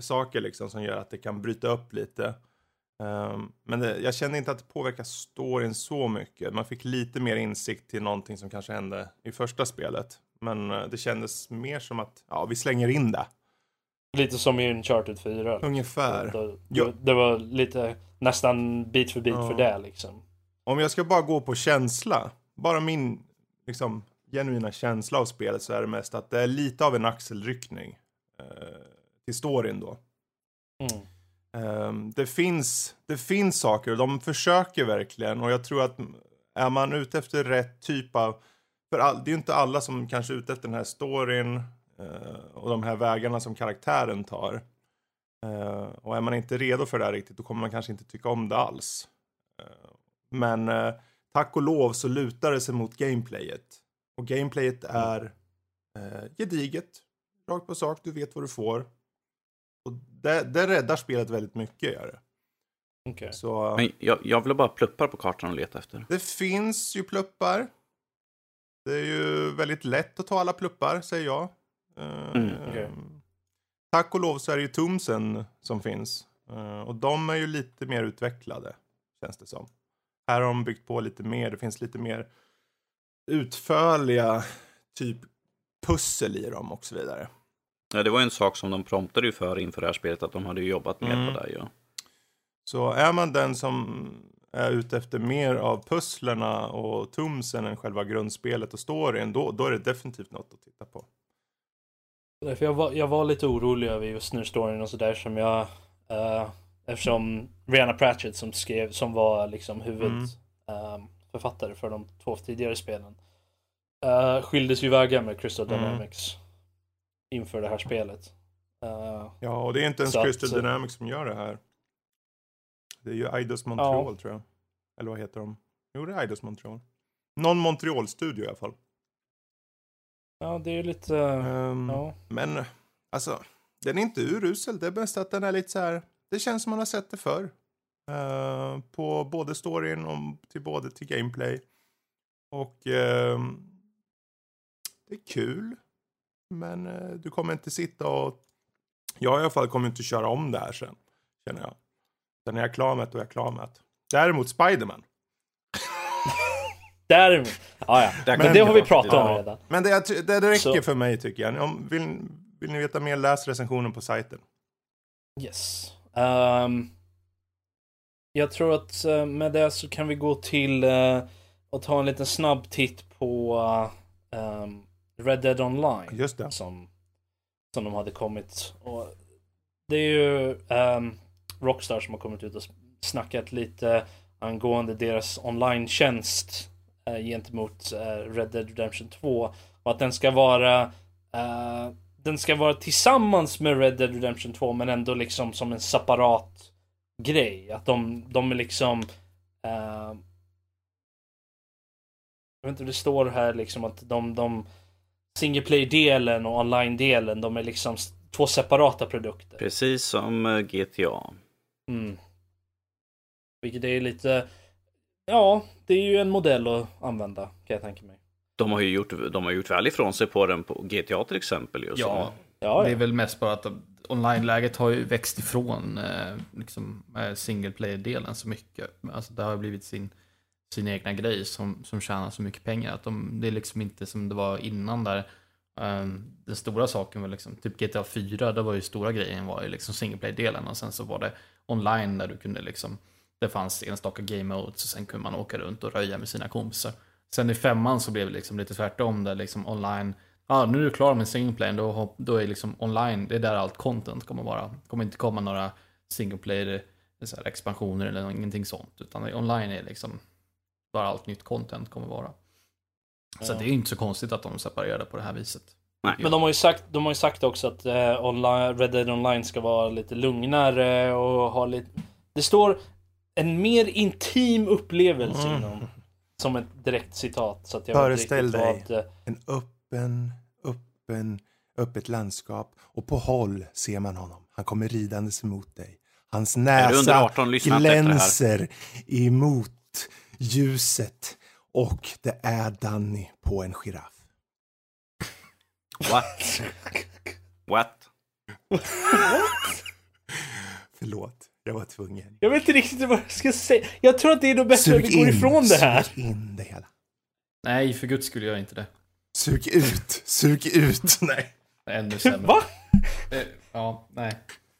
saker liksom som gör att det kan bryta upp lite. Ehm, men det, jag kände inte att det påverkar storyn så mycket. Man fick lite mer insikt till någonting som kanske hände i första spelet. Men eh, det kändes mer som att, ja, vi slänger in det. Lite som i Uncharted 4. Ungefär. Det, det, det var lite nästan bit för bit Ja. för det liksom. Om jag ska bara gå på känsla, bara min liksom, genuina känsla av spelet så är det mest att det är lite av en axelryckning eh, till storyn då. Mm. Ehm, det, finns, det finns saker och de försöker verkligen och jag tror att är man ute efter rätt typ av, för all, det är ju inte alla som kanske är ute efter den här storyn eh, och de här vägarna som karaktären tar. Eh, och är man inte redo för det här riktigt då kommer man kanske inte tycka om det alls. Eh, men tack och lov så lutar det sig mot gameplayet. Och gameplayet är eh, gediget, rakt på sak, du vet vad du får. Och det, det räddar spelet väldigt mycket, gör det. Okej. Så Men jag, jag vill bara pluppar på kartan och leta efter. det finns ju pluppar. Det är ju väldigt lätt att ta alla pluppar, säger jag. Eh, Mm, okej. Tack och lov så är det ju Tumsen som finns. Eh, och de är ju lite mer utvecklade, känns det som. Här har de byggt på lite mer, det finns lite mer utförliga typ pussel i dem och så vidare. Ja, det var en sak som de promptade ju för inför det här spelet, att de hade ju jobbat med Mm. på det. Ja. Så är man den som är ute efter mer av pusslerna och tumsen än själva grundspelet och storyn, då, då är det definitivt något att titta på. För jag, var, jag var lite orolig över just nu storyn och sådär som jag... eh, eftersom Rihanna Pratchett som skrev, som var liksom huvudförfattare för de två tidigare spelen. Uh, skildes ju vägar med Crystal Mm. Inför det här spelet. Eh, Ja, och det är inte ens Så att- Crystal Dynamics som gör det här. Det är ju Eidos Montreal tror jag. Eller vad heter de? Jo, det är Eidos Montreal. Någon Montreal-studio i alla fall. ja, det är ju lite... Ehm, ja. Men, alltså, Den är inte urusel, det är bäst att den är lite så här, det känns som man har sett det förr. Eh, på både storyn och till både till gameplay. Och ehm, det är kul. Men eh, du kommer inte sitta och, jag i alla fall kommer inte köra om det här sen, känner jag. Sen är jag klar med det och jag är klar med det. Däremot Spiderman. (laughs) Däremot. Ja, ja. Där Men kan det har vi pratat om Ja. redan. Men det, det, det räcker Så- för mig tycker jag. Om, vill, vill ni veta mer, läs recensionen på sajten. Yes. Ehm, jag tror att eh, med det så kan vi gå till eh, och ta en liten snabb titt på ehm, Red Dead Online. Just det. Som, som de hade kommit. Och det är ju ehm, Rockstar som har kommit ut och snackat lite angående deras online-tjänst eh, gentemot eh, Red Dead Redemption 2. Och att den ska vara eh, den ska vara tillsammans med Red Dead Redemption 2 men ändå liksom som en separat grej. Att de, de är liksom Jag vet inte, det står här liksom att de, de single play-delen och online-delen, de är liksom två separata produkter. Precis som eh, GTA. Mm. Vilket är lite, ja, det är ju en modell att använda kan jag tänka mig. De har ju gjort, de har gjort väl ifrån sig på den på GTA till exempel. Just Ja, Ja, det är väl mest bara att online-läget har ju växt ifrån eh, liksom, eh, single player-delen så mycket. Alltså det har blivit sin, sin egna grej som, som tjänar så mycket pengar. Att de, det är liksom inte som det var innan där. um, den stora saken var liksom, typ GTA 4, där var ju stora grejen var ju liksom singleplay-delen och sen så var det online där du kunde liksom, det fanns enstaka game modes och sen kunde man åka runt och röja med sina kompisar. Sen i femman så blev det liksom lite tvärtom där liksom online Ja, nu är du klar med singleplayen, då, då är liksom online, det är där allt content kommer vara. Det kommer inte komma några single player expansioner eller ingenting sånt. Utan online är liksom bara allt nytt content kommer vara. Så Ja. det är ju inte så konstigt att de separerar det på det här viset. Nej. Men de har ju sagt, de har ju sagt också att eh, online, Red Dead Online ska vara lite lugnare och ha lite... Det står en mer intim upplevelse Mm. inom, som ett direkt citat. Så att jag Föreställ dig. vad, eh, En öppen, öppen, öppet landskap och på håll ser man honom. Han kommer ridandes emot dig. Hans näsa 18, lyssna inte efter det här. glänser emot ljuset och det är Danny på en giraff. What? What? Förlåt, jag var tvungen. Jag vet inte riktigt vad jag ska säga. Jag tror att det är nog bättre att vi går ifrån det här. sug in det hela. Nej, för guds skull gör jag inte det. Sug ut, sug ut. (laughs) Nej. Ännu sämre. Va? Eh, Ja, nej.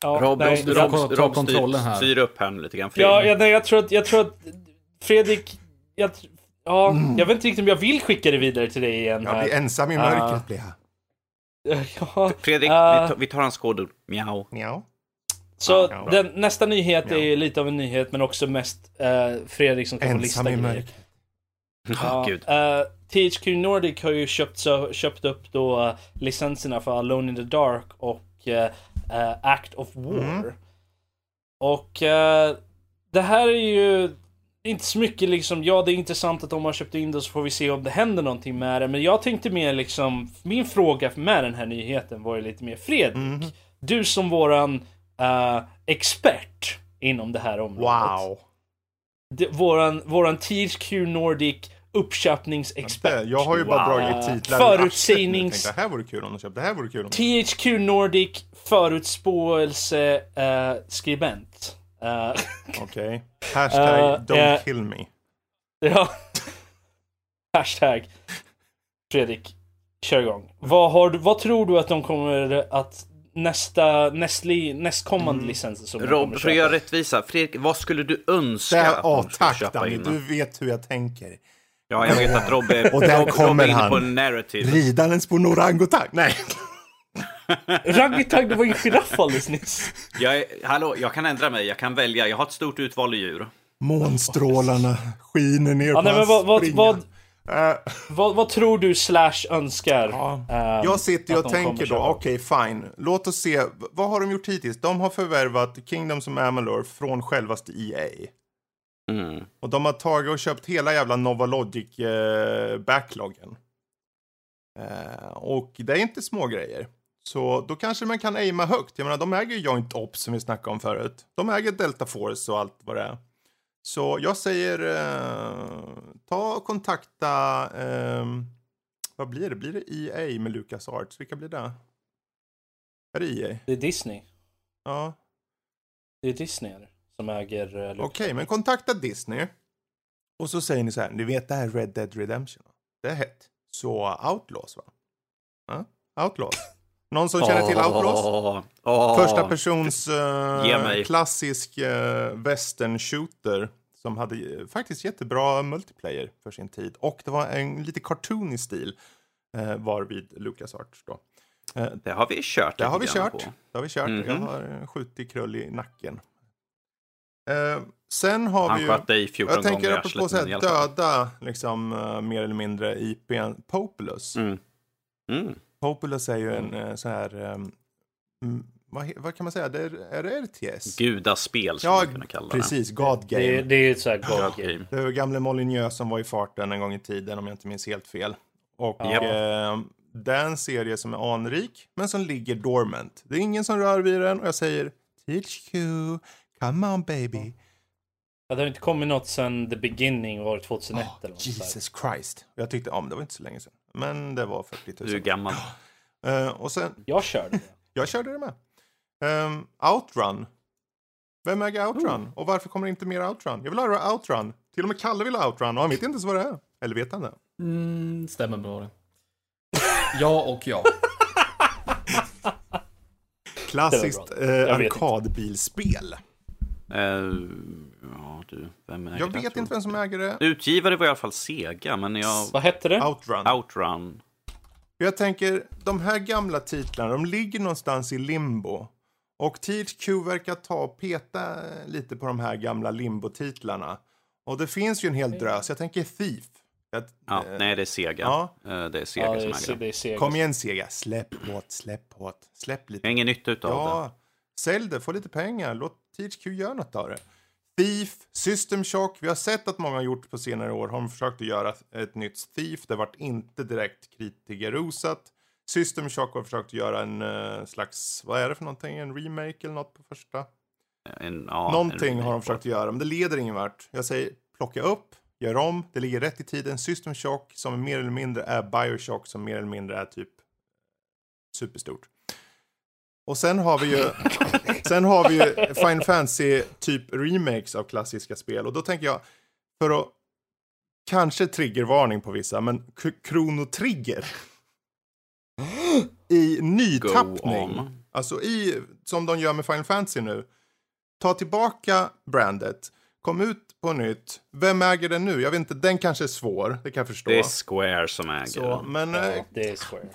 Ja, Rob, nej, ta- ta Rob kontrollen här. styr, upp här nu lite grann. Ja, jag, nej, jag tror att, jag tror att Fredrik, jag, ja, Mm. jag vet inte riktigt om jag vill skicka det vidare till dig igen Jag här. blir ensam i Ah. mörkret blir jag. (laughs) Ja, Fredrik, eh, vi, tar, hans kodord. Mjau. Mjau. så Ja. den, nästa nyhet Ja. är lite av en nyhet men också mest eh, Fredrik som kan få lista Ensam i grejer. mörkret. (laughs) Ja, gud. eh, THQ Nordic har ju köpt, så, köpt upp då eh, licenserna för Alone in the Dark och Act of War. Mm. Och det här är ju inte så mycket liksom, ja det är intressant att de har köpt in det så får vi se om det händer någonting med det. Men jag tänkte mer liksom, min fråga med den här nyheten var ju lite mer Fredrik. Mhm. Du som våran eh, expert inom det här området. Wow. Det, våran, våran THQ Nordic uppköpningsexpert. Jag har ju bara Wow. dragit titlar förutsägnings- tänkte, det här vore kul om de köpte. Det här vore kul om de THQ Nordic förutspåelse eh, skribent. Eh, Okej. Hashtag Eh, don't eh, kill me. ja. (laughs) Hashtag. Fredrik, kör igång. Vad, har du, vad tror du att de kommer att nästa, nästli, nästkommande Mm. licenser som Rob, kommer för att göra rättvisa. Fredrik, vad skulle du önska Där, att åh, de tack köpa Danny, in? du vet hur jag tänker. Ja, jag vet att Rob är, Och där Rob, kommer Rob är inne han. på en narrative. Ridandes på en orangutang. Nej. Raggetag, det var en giraff alldeles nyss. Jag, är, hallå, jag kan ändra mig. Jag kan välja. Jag har ett stort utval i djur. Månstrålarna skiner ner Ja, på nej, men vad, vad, vad, Eh, vad, vad tror du Slash önskar? Ja. ehm, Jag sitter ju och tänker då, okej fine, låt oss se, vad har de gjort hittills? De har förvärvat Kingdoms of Amalur från självaste EA. Mm. Och de har tagit och köpt hela jävla Nova Logic eh. Eh, och det är inte små grejer. Så då kanske man kan aima högt. Jag menar, de äger ju Joint Ops som vi snackade om förut. De äger Delta Force och allt vad det är. Så jag säger, eh, ta och kontakta, eh, vad blir det? Blir det EA med Lucas Arts? Vilka blir det? Är det EA? Det är Disney. Ja, Det är Disney som äger uh, okej, men kontakta Disney. Och så säger ni så här, ni vet det här Red Dead Redemption? Det är hett. Så Outlaws va? Ja, Outlaws. Någon som känner till Outlaws? Åh, åh. Första persons eh, klassisk uh, western shooter som hade eh, faktiskt jättebra multiplayer för sin tid. Och det var en lite cartoonig stil uh, var vid LucasArts då. Eh, Det har vi kört. det har vi kört. på. Det har vi kört. Jag Mhm. har eh, skjutit krull i nacken. Eh, sen har Han vi ju... sköt dig 14 Jag tänker gånger i apropå arslet. så här döda, liksom uh, mer eller mindre IPn, Populous. Mm. Mm. Populous är ju en uh, så här, um, mm, vad, vad kan man säga, det är, är det RTS? Gudaspel skulle Ja, man kunna kalla det. precis, God Game. Det, är- det är ett sånt här god game. Det var gamle Molyneux som var i farten en gång i tiden om jag inte minns helt fel. Och Ja. eh, det är en serie som är anrik men som ligger dormant. Det är ingen som rör vid den och jag säger Teach you, come on baby. Ja, det har inte kommit något sen the beginning år 2001 Oh, eller något. Jesus Christ. Jag tyckte, ja men det var inte så länge sedan. Men det var 40 000. Du är gammal. Eh, och sen, Jag körde det. (laughs) jag körde det med. Um, Outrun. Vem äger Outrun? Och varför kommer det inte mer Outrun? Jag vill ha Outrun. Till och med Kalle vill ha Outrun och han vet inte ens vad det är. Eller vet han det? Mm, stämmer bra det. Ja och ja. (laughs) Klassiskt eh, arkadbilspel. Eh, ja, du. Vem äger Jag det, vet inte vem som äger det. Utgivare var i alla fall Sega, men jag... Vad hette det? Outrun. Outrun. Jag tänker, de här gamla titlarna, de ligger någonstans i limbo. Och THQ verkar ta och peta lite på de här gamla limbo-titlarna. Och det finns ju en hel drös. Jag tänker Thief. Jag, Ja, eh, nej, det är Sega. ja. Eh, Det är Sega Ja, det som äger det. det är Sega. Kom igen Sega, släpp hårt, släpp hårt, släpp lite. Jag har ingen nytta utav det. Sälj det, få lite pengar, låt THQ göra något av det. Thief, System Shock, vi har sett att många har gjort på senare år, har de försökt att göra ett nytt Thief, det vart inte direkt kritikerrosat. System Shock har försökt att göra en eh, slags, vad är det för någonting, en remake eller något på första? En, ja, Någonting en har de försökt att göra, men det leder ingen vart. Jag säger plocka upp, gör om, det ligger rätt i tiden. System Shock som mer eller mindre är Bioshock som mer eller mindre är typ superstort. Och sen har vi ju, (laughs) sen har vi ju Final Fantasy typ remakes av klassiska spel. Och då tänker jag, för att kanske triggervarning på vissa, men K- Chrono Trigger (gasps) i nytappning. Alltså i, som de gör med Final Fantasy nu. Ta tillbaka brandet. Kom ut på nytt. Vem äger den nu? Jag vet inte, den kanske är svår. Det kan jag förstå. Det är Square som äger Så, den. men eh, Ja, det är Square.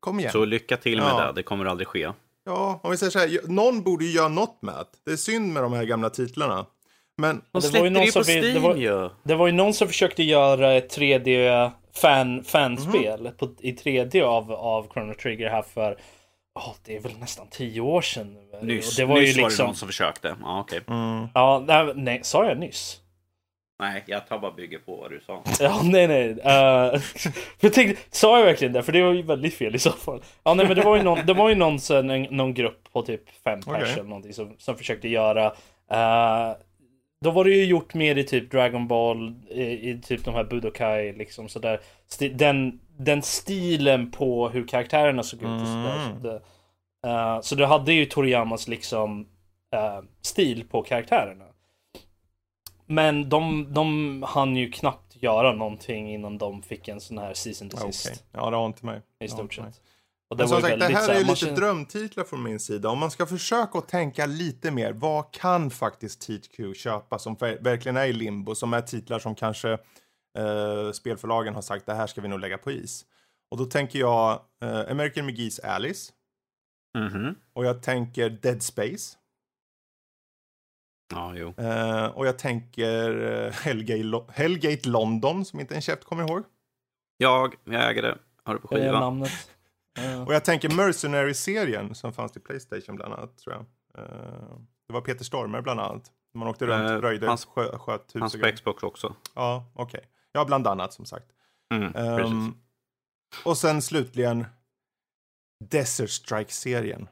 Kom igen. Så lycka till med Ja. det. Det kommer aldrig ske. Ja, om vi säger så här, någon borde ju göra något med det. Det är synd med de här gamla titlarna. Men De Det var ju släppte någon det på som vill- det Steam var- ju. Det var ju någon som försökte göra ett 3D fan, fanspel på, i 3D av, av Chrono Trigger här för oh, det är väl nästan 10 år sedan. Nyss, Och det var nyss ju var det liksom, någon som försökte. Ja, okej. mm, ja, nej, nej, sa jag nyss? Nej, jag tar bara bygger på vad du sa. (laughs) Ja, nej, nej. Uh, (laughs) jag tänkte, sa jag verkligen det? För det var ju väldigt fel i så fall. Ja, nej, men det var ju någon, det var ju någon, sen, en, någon grupp på typ fem Okej. pers eller någonting som, som försökte göra. eh, då var det ju gjort mer i typ Dragon Ball, i, i typ de här Budokai, liksom sådär. Den, den stilen på hur karaktärerna såg ut och sådär. Mm. Så, det, eh, så du hade ju Toriyamas liksom eh, stil på karaktärerna. Men de, de hann ju knappt göra någonting innan de fick en sån här season to okej. sist. Ja, det har inte mig. I stort sett. Och det Men var som sagt, det här är ju lite känner- drömtitlar från min sida. Om man ska försöka att tänka lite mer, vad kan faktiskt THQ köpa som ver- verkligen är i limbo, som är titlar som kanske eh, spelförlagen har sagt, det här ska vi nog lägga på is. Och då tänker jag eh, American McGee's Alice, Mhm. och jag tänker Dead Space, Ja, jo. eh, och jag tänker eh, Hellgate, Lo- Hellgate London, som inte en käft kommer ihåg. Jag, jag äger det. Har det på Det är skiva. namnet. (laughs) Och jag tänker Mercenary-serien som fanns till Playstation bland annat, tror jag. Eh, det var Peter Stormer bland annat. Man åkte runt, Eh, röjde, hans- skö, sköt hus Hans och på. Xbox också. Ja, okej. Ja, bland annat som sagt. Mm, precis. och sen slutligen Desert Strike-serien.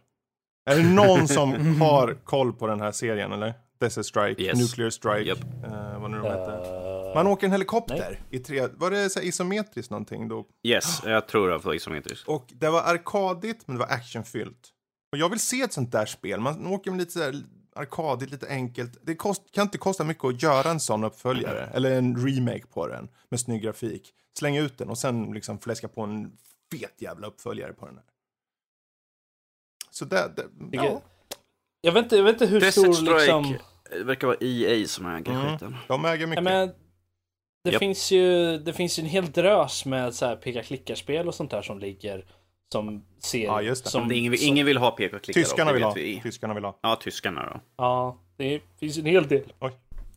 Är det någon som (laughs) har koll på den här serien eller? Desert Strike, Yes. Nuclear Strike, Japp. eh, vad nu de hette. Eh, Man åker en helikopter i tre, var det så här isometriskt någonting då? Yes, jag tror det var isometriskt. Och det var arkadigt, men det var actionfyllt. Och jag vill se ett sånt där spel. Man åker med lite så här arkadigt, lite enkelt. Det kost, kan inte kosta mycket att göra en sån uppföljare. Eller en remake på den. Med snygg grafik. Slänga ut den och sen liksom fläska på en fet jävla uppföljare på den här. Så det, det ja. Jag vet inte, jag vet inte hur Desert stor Strike liksom... det verkar vara EA som äger Mm. skiten. De äger mycket. men, det, Japp. finns ju, det finns ju en hel drös med så här peka-klicka-spel och sånt där som ligger som ser... Ja, just det. Som, Det ingen, som, ingen vill ha peka-klicka. Tyskarna vill ha. vet vi. Tyskarna vill ha. Ja, tyskarna då. Ja, det finns en hel del Oj.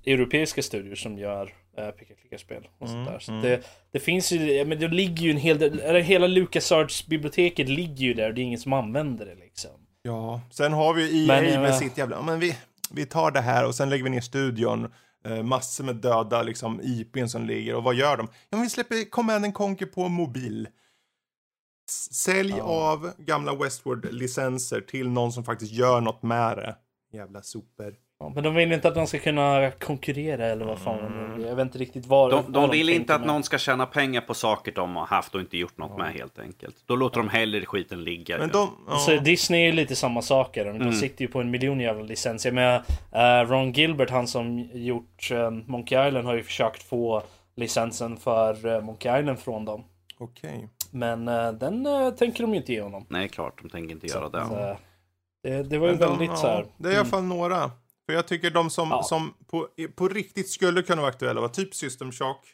europeiska studier som gör äh, peka-klicka-spel och sånt Mm, där. Så mm. det, det finns ju, men det ligger ju en hel del, eller hela LucasArts-biblioteket ligger ju där och det är ingen som använder det liksom. Ja, sen har vi EA Men, eh, med sitt jävla... Men vi, vi tar det här och sen lägger vi ner studion. Eh, massor med döda liksom, IPn som ligger. Och vad gör de? Ja, men vi släpper Command and Conquer på mobil. Sälj Ja. av gamla Westward-licenser till någon som faktiskt gör något med det. Jävla super. Ja, men de vill inte att de ska kunna konkurrera eller vad fan Mm. Jag vet inte riktigt vad De, de vill tänker inte att med. någon ska tjäna pengar på saker de har haft och inte gjort något med helt enkelt. Då låter de hellre skiten ligga. Men de... Ja. Så Disney är ju lite samma saker. De Mm. sitter ju på en miljon jävla licenser. Men uh, Ron Gilbert, han som gjort eh, Monkey Island, har ju försökt få licensen för uh, Monkey Island från dem. Okej. Men eh, den eh, tänker de ju inte ge honom. Nej, klart, de tänker inte göra Så, det. eh, det, det var ju Men de- väldigt så här. Mm. Det är i alla fall några. För jag tycker de som, Ja. som på, på riktigt skulle kunna vara aktuella var typ System Shock,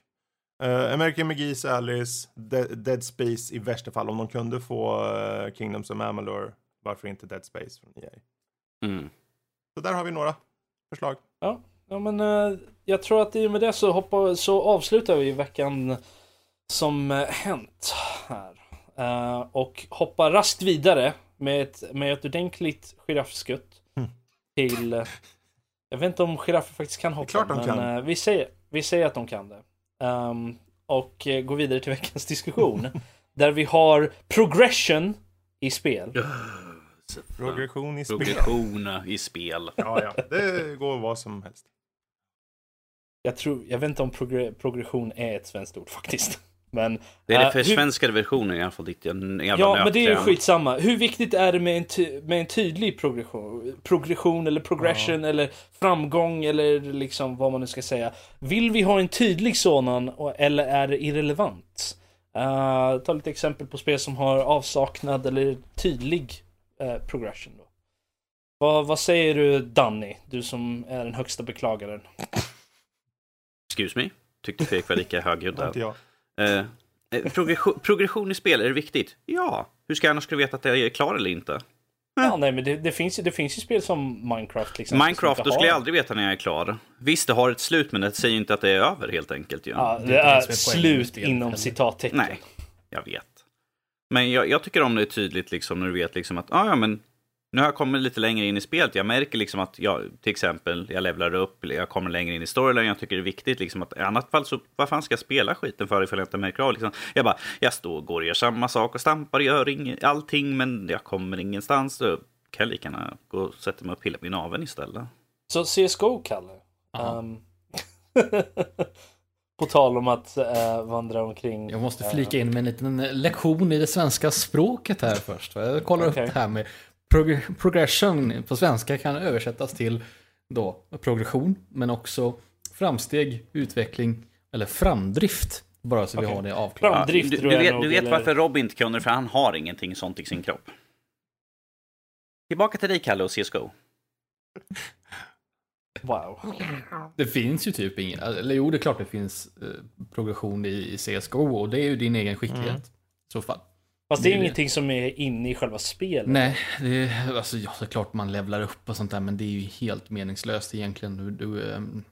uh, American McGee's Alice, De- Dead Space i värsta fall. Om de kunde få uh, Kingdoms of Amalur, varför inte Dead Space från EA? Mm. Så där har vi några förslag. Ja men eh, jag tror att i och med det så, hoppar, så avslutar vi veckan som hänt här. Eh, och hoppar raskt vidare med ett, med ett ordentligt giraffskutt Mm. till... jag vet inte om giraffer faktiskt kan hoppa. klart de men kan. eh, vi, säger, vi säger att de kan det. Ehm, och eh, går vidare till veckans diskussion. (laughs) där vi har progression i spel. Progression i spel. Progression i spel. (laughs) Ja, ja. Det går vad som helst. Jag, tror, jag vet inte om progre, progression är ett svenskt ord faktiskt. Men, Det är eh, det hur- försvenskade versionen i alla fall. Ditt jävla Ja, men det är ju skitsamma. Hur viktigt är det med en, ty- med en tydlig progression? Progression eller progression eller framgång eller liksom vad man nu ska säga. Vill vi ha en tydlig sådan och- eller är det irrelevant? Uh, ta lite exempel på spel som har avsaknad eller tydlig eh, progression. Då. Vad, vad säger du Danny? Du som är den högsta beklagaren. Excuse me. Tyckte Fredrik var lika högljudd där. Eh, eh, progression, progression i spel, är det viktigt? Ja. Hur ska jag annars kunna veta att jag är klar eller inte? Ja, nej, men det, det, finns, ju- det finns ju spel som Minecraft till exempel. som Minecraft, då skulle jag aldrig veta när jag är klar. Visst, det har ett slut, men det säger ju inte att det är över helt enkelt. Ju. Ja, Det det är är slut inom citattecken. Nej, jag vet. Men jag, jag tycker om det är tydligt liksom när du vet liksom att, ah, ja men nu har jag kommit lite längre in i spelet. Jag märker liksom att jag, till exempel, jag levlar upp, eller jag kommer längre in i storyn. Jag tycker det är viktigt liksom att i annat fall så, vad fan ska jag spela skiten för ifall jag inte märker av liksom. Jag bara, jag står och går och gör samma sak och stampar, gör ing, allting, men jag kommer ingenstans. Då kan jag lika gärna gå och sätta mig och pilla min naveln istället. Så CSGO, Kalle. Ehm, (laughs) på tal om att eh, vandra omkring. Jag måste eh, flika in med en liten lektion i det svenska språket här först. Jag kollar Okej. upp det här med prog- progression på svenska kan översättas till då progression, men också framsteg, utveckling eller framdrift. Bara så vi Okej. har det avklarat. Framdrift du, du vet, nog, du vet eller- varför Robin inte kunde det, för han har ingenting sånt i sin kropp. Tillbaka till dig, Kalle, och CSGO. (laughs) Wow. Det finns ju typ ingen, eller jo det är klart det finns eh, progression i, i CSGO och det är ju din egen skicklighet. Mm. I så fall. Fast det är Det ingenting som är inne i själva spelet. Nej, det är, alltså, ja, det är klart man levlar upp och sånt där, men det är ju helt meningslöst egentligen. Du, du, ehm,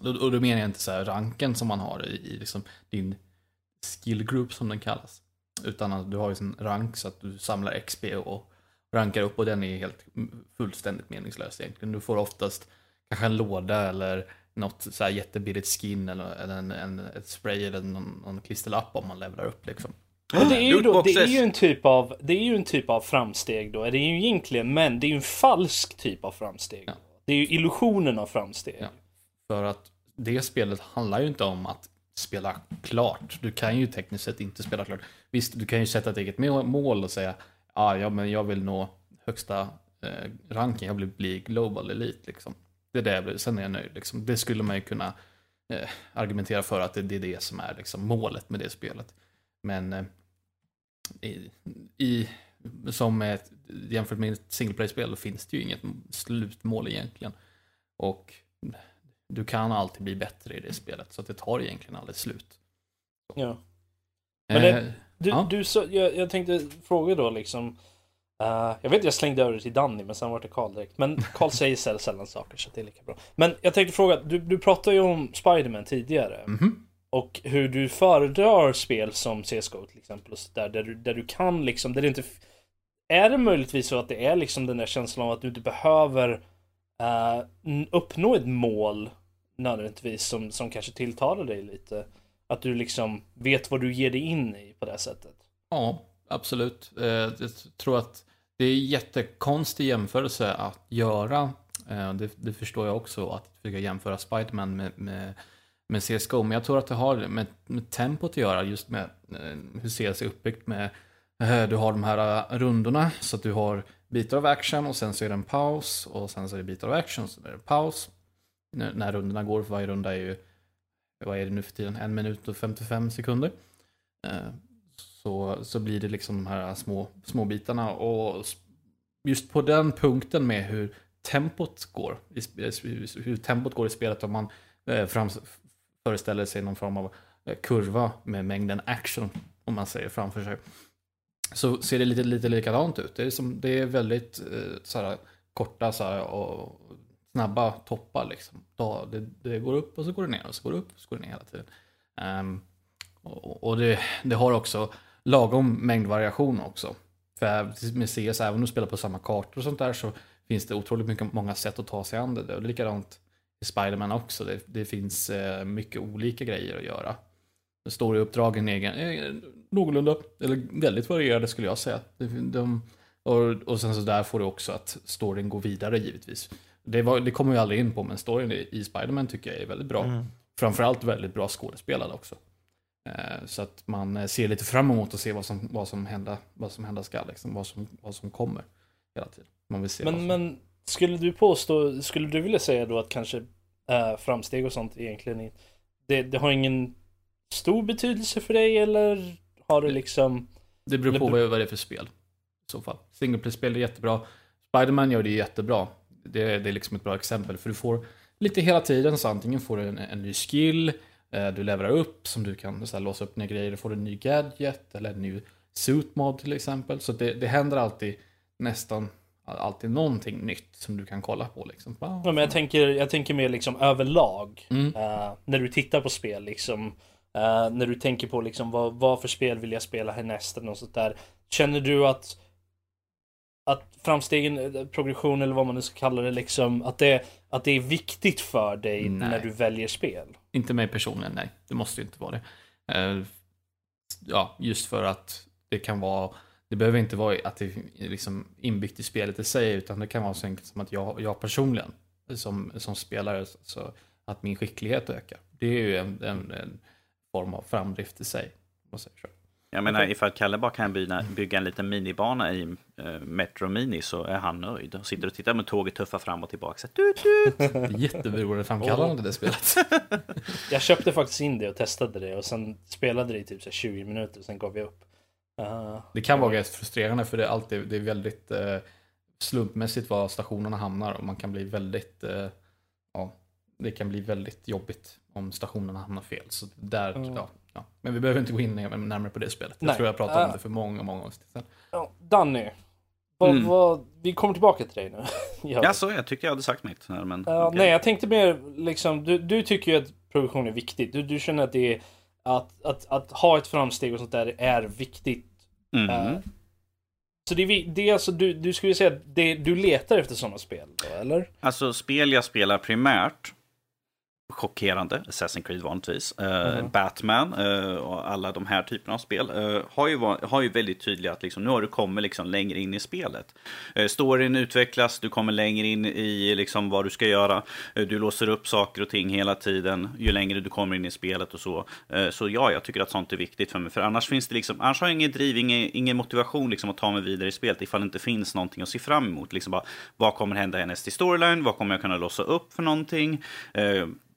och, då menar jag inte så här ranken som man har i, i liksom din skill group som den kallas. Utan att du har ju en rank så att du samlar XP och rankar upp och den är helt fullständigt meningslös egentligen. Du får oftast kanske en låda eller något så här jättebilligt skin eller, eller en, en, ett spray eller någon, någon klisterlapp om man levlar upp liksom. Men det är ju, då, det är ju en typ av, det är ju en typ av framsteg då. Det är ju egentligen, men det är ju en falsk typ av framsteg. Ja. Det är ju illusionen av framsteg. Ja. För att det spelet handlar ju inte om att spela klart. Du kan ju tekniskt sett inte spela klart. Visst, du kan ju sätta ett eget må- mål och säga ah, ja, men jag vill nå högsta eh, ranking, jag vill bli global elite. Liksom. Det är det jag vill, sen är jag nöjd. Liksom. Det skulle man ju kunna eh, argumentera för att det, det är det som är liksom, målet med det spelet. Men eh, i, i, som ett, jämfört med ett single play-spel finns det ju inget slutmål egentligen. Och du kan alltid bli bättre i det spelet, så det tar egentligen aldrig slut. Ja. Men det- Eh, Du, Ja. du så, jag, jag tänkte fråga då liksom. eh, jag vet jag slängde över det till Danny men sen var det Karl direkt. Men (laughs) Karl säger säl- sällan saker så det är lika bra. Men jag tänkte fråga, du, du pratade ju om Spiderman tidigare. mhm. Och hur du föredrar spel som CSGO till exempel. Och så där, där, du, där du kan liksom, där det inte... Är det möjligtvis så att det är liksom den där känslan av att du inte behöver uh, uppnå ett mål nödvändigtvis som, som kanske tilltalar dig lite? Att du liksom vet vad du ger dig in i på det sättet. Ja, absolut. Eh, jag tror att det är jättekonstig jämförelse att göra. Eh, det, det förstår jag också, att försöka jämföra Spiderman med, med, med CSGO. Men jag tror att det har med, med tempot att göra, just med eh, hur CS är uppbyggt med eh, du har de här eh, rundorna, så att du har bitar av action och sen så är det en paus och sen så är det bitar av action, så är det paus. När, när rundorna går, för varje runda är ju, vad är det nu för tiden, en minut och 55 sekunder. Eh, så, så blir det liksom de här små, små bitarna. Och just på den punkten med hur tempot går, hur tempot går i spelet, om man eh, fram, föreställer sig någon form av eh, kurva med mängden action, om man säger framför sig, så ser det lite, lite likadant ut. Det är, som, det är väldigt eh, så här, korta så här, och snabba toppar. Liksom. Det, det går upp och så går det ner och så går det upp och så går det ner hela tiden. Um, och och det, det har också lagom mängd variation också. För med CS, även om du spelar på samma kartor och sånt där så finns det otroligt mycket, många sätt att ta sig an det. Och likadant Spiderman också. Det, det finns eh, mycket olika grejer att göra. Storyuppdragen är egen- är någorlunda, eller väldigt varierade skulle jag säga. De, de, och, och sen så där får du också att storyn går vidare givetvis. Det, var, det kommer vi aldrig in på, men storyn i, i Spiderman tycker jag är väldigt bra. Mm. Framförallt väldigt bra skådespelad också. Eh, Så att man eh, ser lite fram emot att se vad som, vad som, hända, vad som hända ska, liksom, vad, som, vad som kommer hela tiden. Man vill se vad som... men skulle du påstå, skulle du vilja säga då att kanske eh, framsteg och sånt egentligen det, det har ingen stor betydelse för dig eller har du liksom Det beror på vad det är för spel. I så fall. Single play-spel är jättebra. Spiderman gör det jättebra. Det, det är liksom ett bra exempel. För du får lite hela tiden, så antingen får du en, en ny skill, eh, du levelar upp som du kan så här, låsa upp nya grejer, du får en ny gadget eller en ny suit mod till exempel. Så det, det händer alltid nästan alltid någonting nytt som du kan kolla på. Liksom. Ja, men jag, tänker, jag tänker mer liksom överlag. Mm. Eh, när du tittar på spel liksom. eh, när du tänker på liksom vad, vad för spel vill jag spela härnäst eller något sånt där. Känner du att att framstegen, eh, progression eller vad man nu ska kalla det liksom, att det, att det är viktigt för dig Nej. när du väljer spel? Inte mig personligen, nej. Det måste ju inte vara det. Eh, ja, just för att det kan vara, det behöver inte vara att det är liksom inbyggt i spelet i sig, utan det kan vara så enkelt som att jag, jag personligen, som, som spelare, så att min skicklighet ökar. Det är ju en, en, en form av framdrift i sig. Jag menar, ifall Kalle bara kan bygga, bygga en liten minibana i eh, Metro Mini så är han nöjd. Och sitter och tittar med tåget tuffa fram och tillbaka. Så, tut, tut. (laughs) Det jätteberoendeframkallande spelet. (laughs) Jag köpte faktiskt in det och testade det och sen spelade det i typ så här 20 minuter och sen gav jag upp. Eh, Det kan vara ganska frustrerande för det är alltid det är väldigt eh, slumpmässigt var stationerna hamnar och man kan bli väldigt eh, ja, det kan bli väldigt jobbigt om stationerna hamnar fel. Så där, Mm. ja, ja. Men vi behöver inte gå in närmare på det spelet. Jag Nej. tror jag pratade om Ah. det för många, många år sedan. ja, Danny. Vad, Mm. vad, vi kommer tillbaka till dig nu. (laughs) ja. Ja, så jag tyckte jag hade sagt mitt. här, Men, Ja, okej. Nej, jag tänkte mer liksom, du, du tycker ju att progression är viktigt. Du, du känner att det är att, att, att ha ett framsteg och sånt där är viktigt. Mm. Eh, Så det är, det är alltså, du, du skulle säga att det, du letar efter sådana spel då, eller? Alltså spel jag spelar primärt chockerande. Assassin's Creed vanligtvis. Uh, Batman uh, och alla de här typerna av spel uh, har, ju, har ju väldigt tydligt att liksom, nu har du kommit liksom längre in i spelet. Uh, storyn utvecklas, du kommer längre in i liksom, vad du ska göra. du låser upp saker och ting hela tiden ju längre du kommer in i spelet och så. så ja, jag tycker att sånt är viktigt för mig. För annars finns det liksom, annars har jag ingen driv, ingen, ingen motivation liksom, att ta mig vidare i spelet ifall det inte finns någonting att se fram emot. Liksom bara, vad kommer hända i storyline? Vad kommer jag kunna låsa upp för någonting?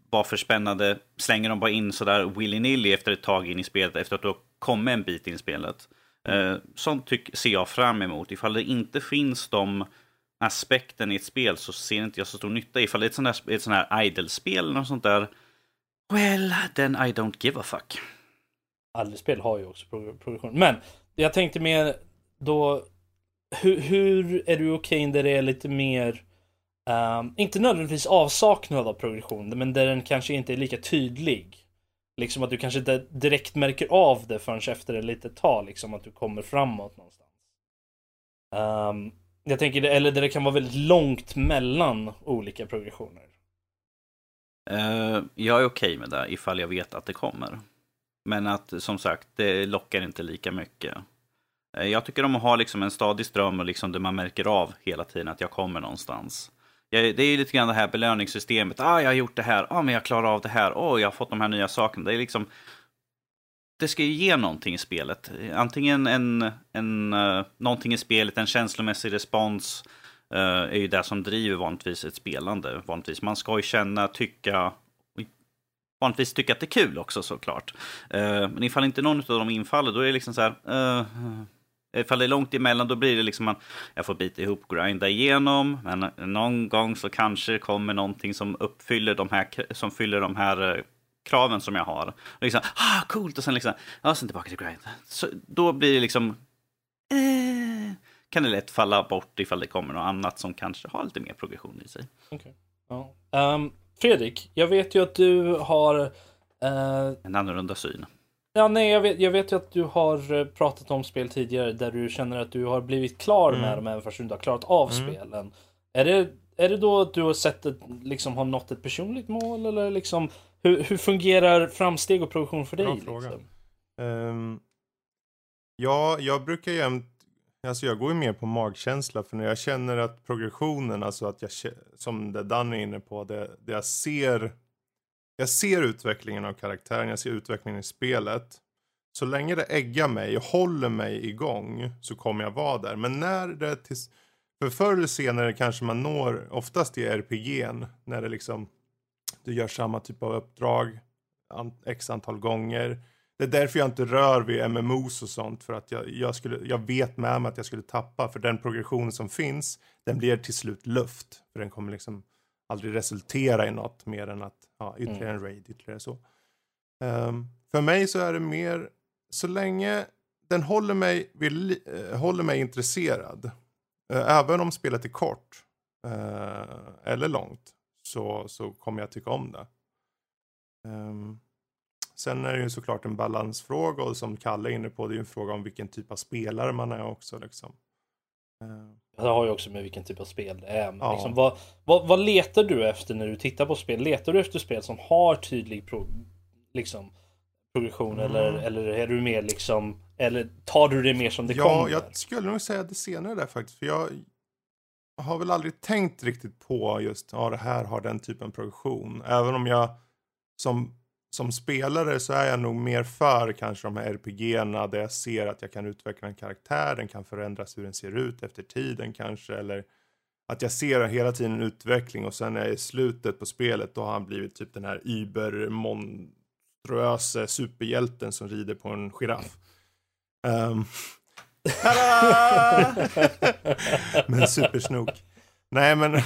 Vad för spännande slänger de bara in sådär willy-nilly efter ett tag in i spelet, efter att du har kommit en bit in i spelet. Mm. sånt tyck, ser jag fram emot. Ifall det inte finns de aspekten i ett spel så ser inte jag så stor nytta. Ifall det är ett sånt här, ett sånt här idle-spel eller något sånt där, well, then I don't give a fuck. Idle-spel har ju också produktion. Men jag tänkte mer då, hur, hur är du okej okay där det är lite mer Um, inte nödvändigtvis avsaknad av progression, men där den kanske inte är lika tydlig. Liksom att du kanske inte direkt märker av det förrän efter ett litet tag, liksom att du kommer framåt någonstans. Um, jag tänker, det, eller där det kan vara väldigt långt mellan olika progressioner. Uh, jag är okej okay med det ifall jag vet att det kommer. Men att som sagt, det lockar inte lika mycket. Uh, jag tycker om att ha liksom en stadig ström och liksom där man märker av hela tiden att jag kommer någonstans det är ju lite grann det här belöningssystemet. Ah, jag har gjort det här. Ah, men jag klarar av det här. Åh, oh, jag har fått de här nya sakerna. Det är liksom... Det ska ju ge någonting i spelet. Antingen en, en, uh, någonting i spelet, en känslomässig respons, uh, är ju det som driver vanligtvis ett spelande. Vanligtvis. Man ska ju känna, tycka, vanligtvis tycka att det är kul också såklart. Uh, men ifall inte någon av dem infaller, då är det liksom så här, uh, Ifall det är långt emellan då blir det liksom att jag får bita ihop, grinda igenom. Men någon gång så kanske det kommer någonting som uppfyller de här, som fyller de här eh, kraven som jag har. Och liksom, ah coolt! Och sen liksom, ja, sen tillbaka till grind. Så då blir det liksom, eh, kan det lätt falla bort ifall det kommer något annat som kanske har lite mer progression i sig. Okay. Ja. Um, Fredrik, jag vet ju att du har uh... en annorlunda syn. Ja, nej, jag vet, jag vet ju att du har eh, pratat om spel tidigare där du känner att du har blivit klar mm. med dem även fast du inte har klarat av mm. spelen. Är det, är det då att du har sett ett, liksom har nått ett personligt mål eller liksom hur, hur fungerar framsteg och progression för dig? Bra fråga. Liksom? Um, ja, jag brukar jämt Alltså jag går ju mer på magkänsla för när jag känner att progressionen, alltså att jag, som det Danny är inne på, det, det jag ser jag ser utvecklingen av karaktären, jag ser utvecklingen i spelet. Så länge det äggar mig och håller mig igång så kommer jag vara där. Men när det till... För förr eller senare kanske man når, oftast i RPG'n, när det liksom du gör samma typ av uppdrag x antal gånger. Det är därför jag inte rör vid MMOs och sånt för att jag, jag, skulle, jag vet med mig att jag skulle tappa för den progression som finns den blir till slut luft. För den kommer liksom aldrig resultera i något mer än att ja, ytterligare mm. en raid, ytterligare så. Um, för mig så är det mer, så länge den håller mig, vill, uh, håller mig intresserad, uh, även om spelet är kort uh, eller långt, så, så kommer jag tycka om det. Um, sen är det ju såklart en balansfråga och som Kalle är inne på, det är ju en fråga om vilken typ av spelare man är också. Liksom. Det har ju också med vilken typ av spel det är. Ja. Liksom, vad, vad, vad, letar du efter när du tittar på spel? Letar du efter spel som har tydlig pro, liksom, progression mm. eller, eller är du mer liksom eller tar du det mer som det ja, kommer? Ja, jag skulle nog säga det senare där faktiskt. För jag har väl aldrig tänkt riktigt på just, ja det här har den typen av progression. Även om jag som som spelare så är jag nog mer för kanske de här RPG-erna där jag ser att jag kan utveckla en karaktär, den kan förändras hur den ser ut efter tiden kanske, eller att jag ser hela tiden en utveckling och sen när jag är i slutet på spelet då har han blivit typ den här übermonstruöse superhjälten som rider på en giraff. Um, (laughs) Med supersnok. Nej men, (laughs)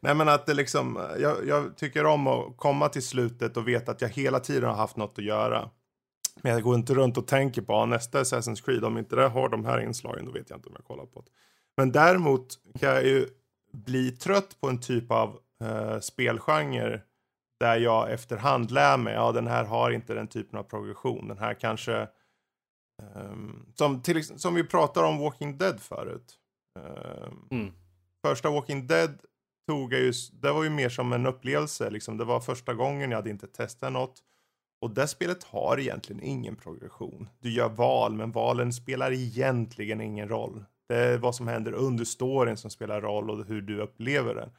nej men att det liksom, jag, jag, tycker om att komma till slutet och veta att jag hela tiden har haft något att göra. Men jag går inte runt och tänker på ah, nästa Assassin's Creed, om inte det har de här inslagen då vet jag inte om jag kollar på det. Men däremot kan jag ju bli trött på en typ av uh, spelgenre där jag efterhand lär mig, ja den här har inte den typen av progression, den här kanske um, som, till, som vi pratade om Walking Dead förut. Um, mm första Walking Dead tog jag ju, det var ju mer som en upplevelse. Liksom. Det var första gången, jag hade inte testat något. Och det spelet har egentligen ingen progression. Du gör val, men valen spelar egentligen ingen roll. Det är vad som händer under storyn som spelar roll och hur du upplever den.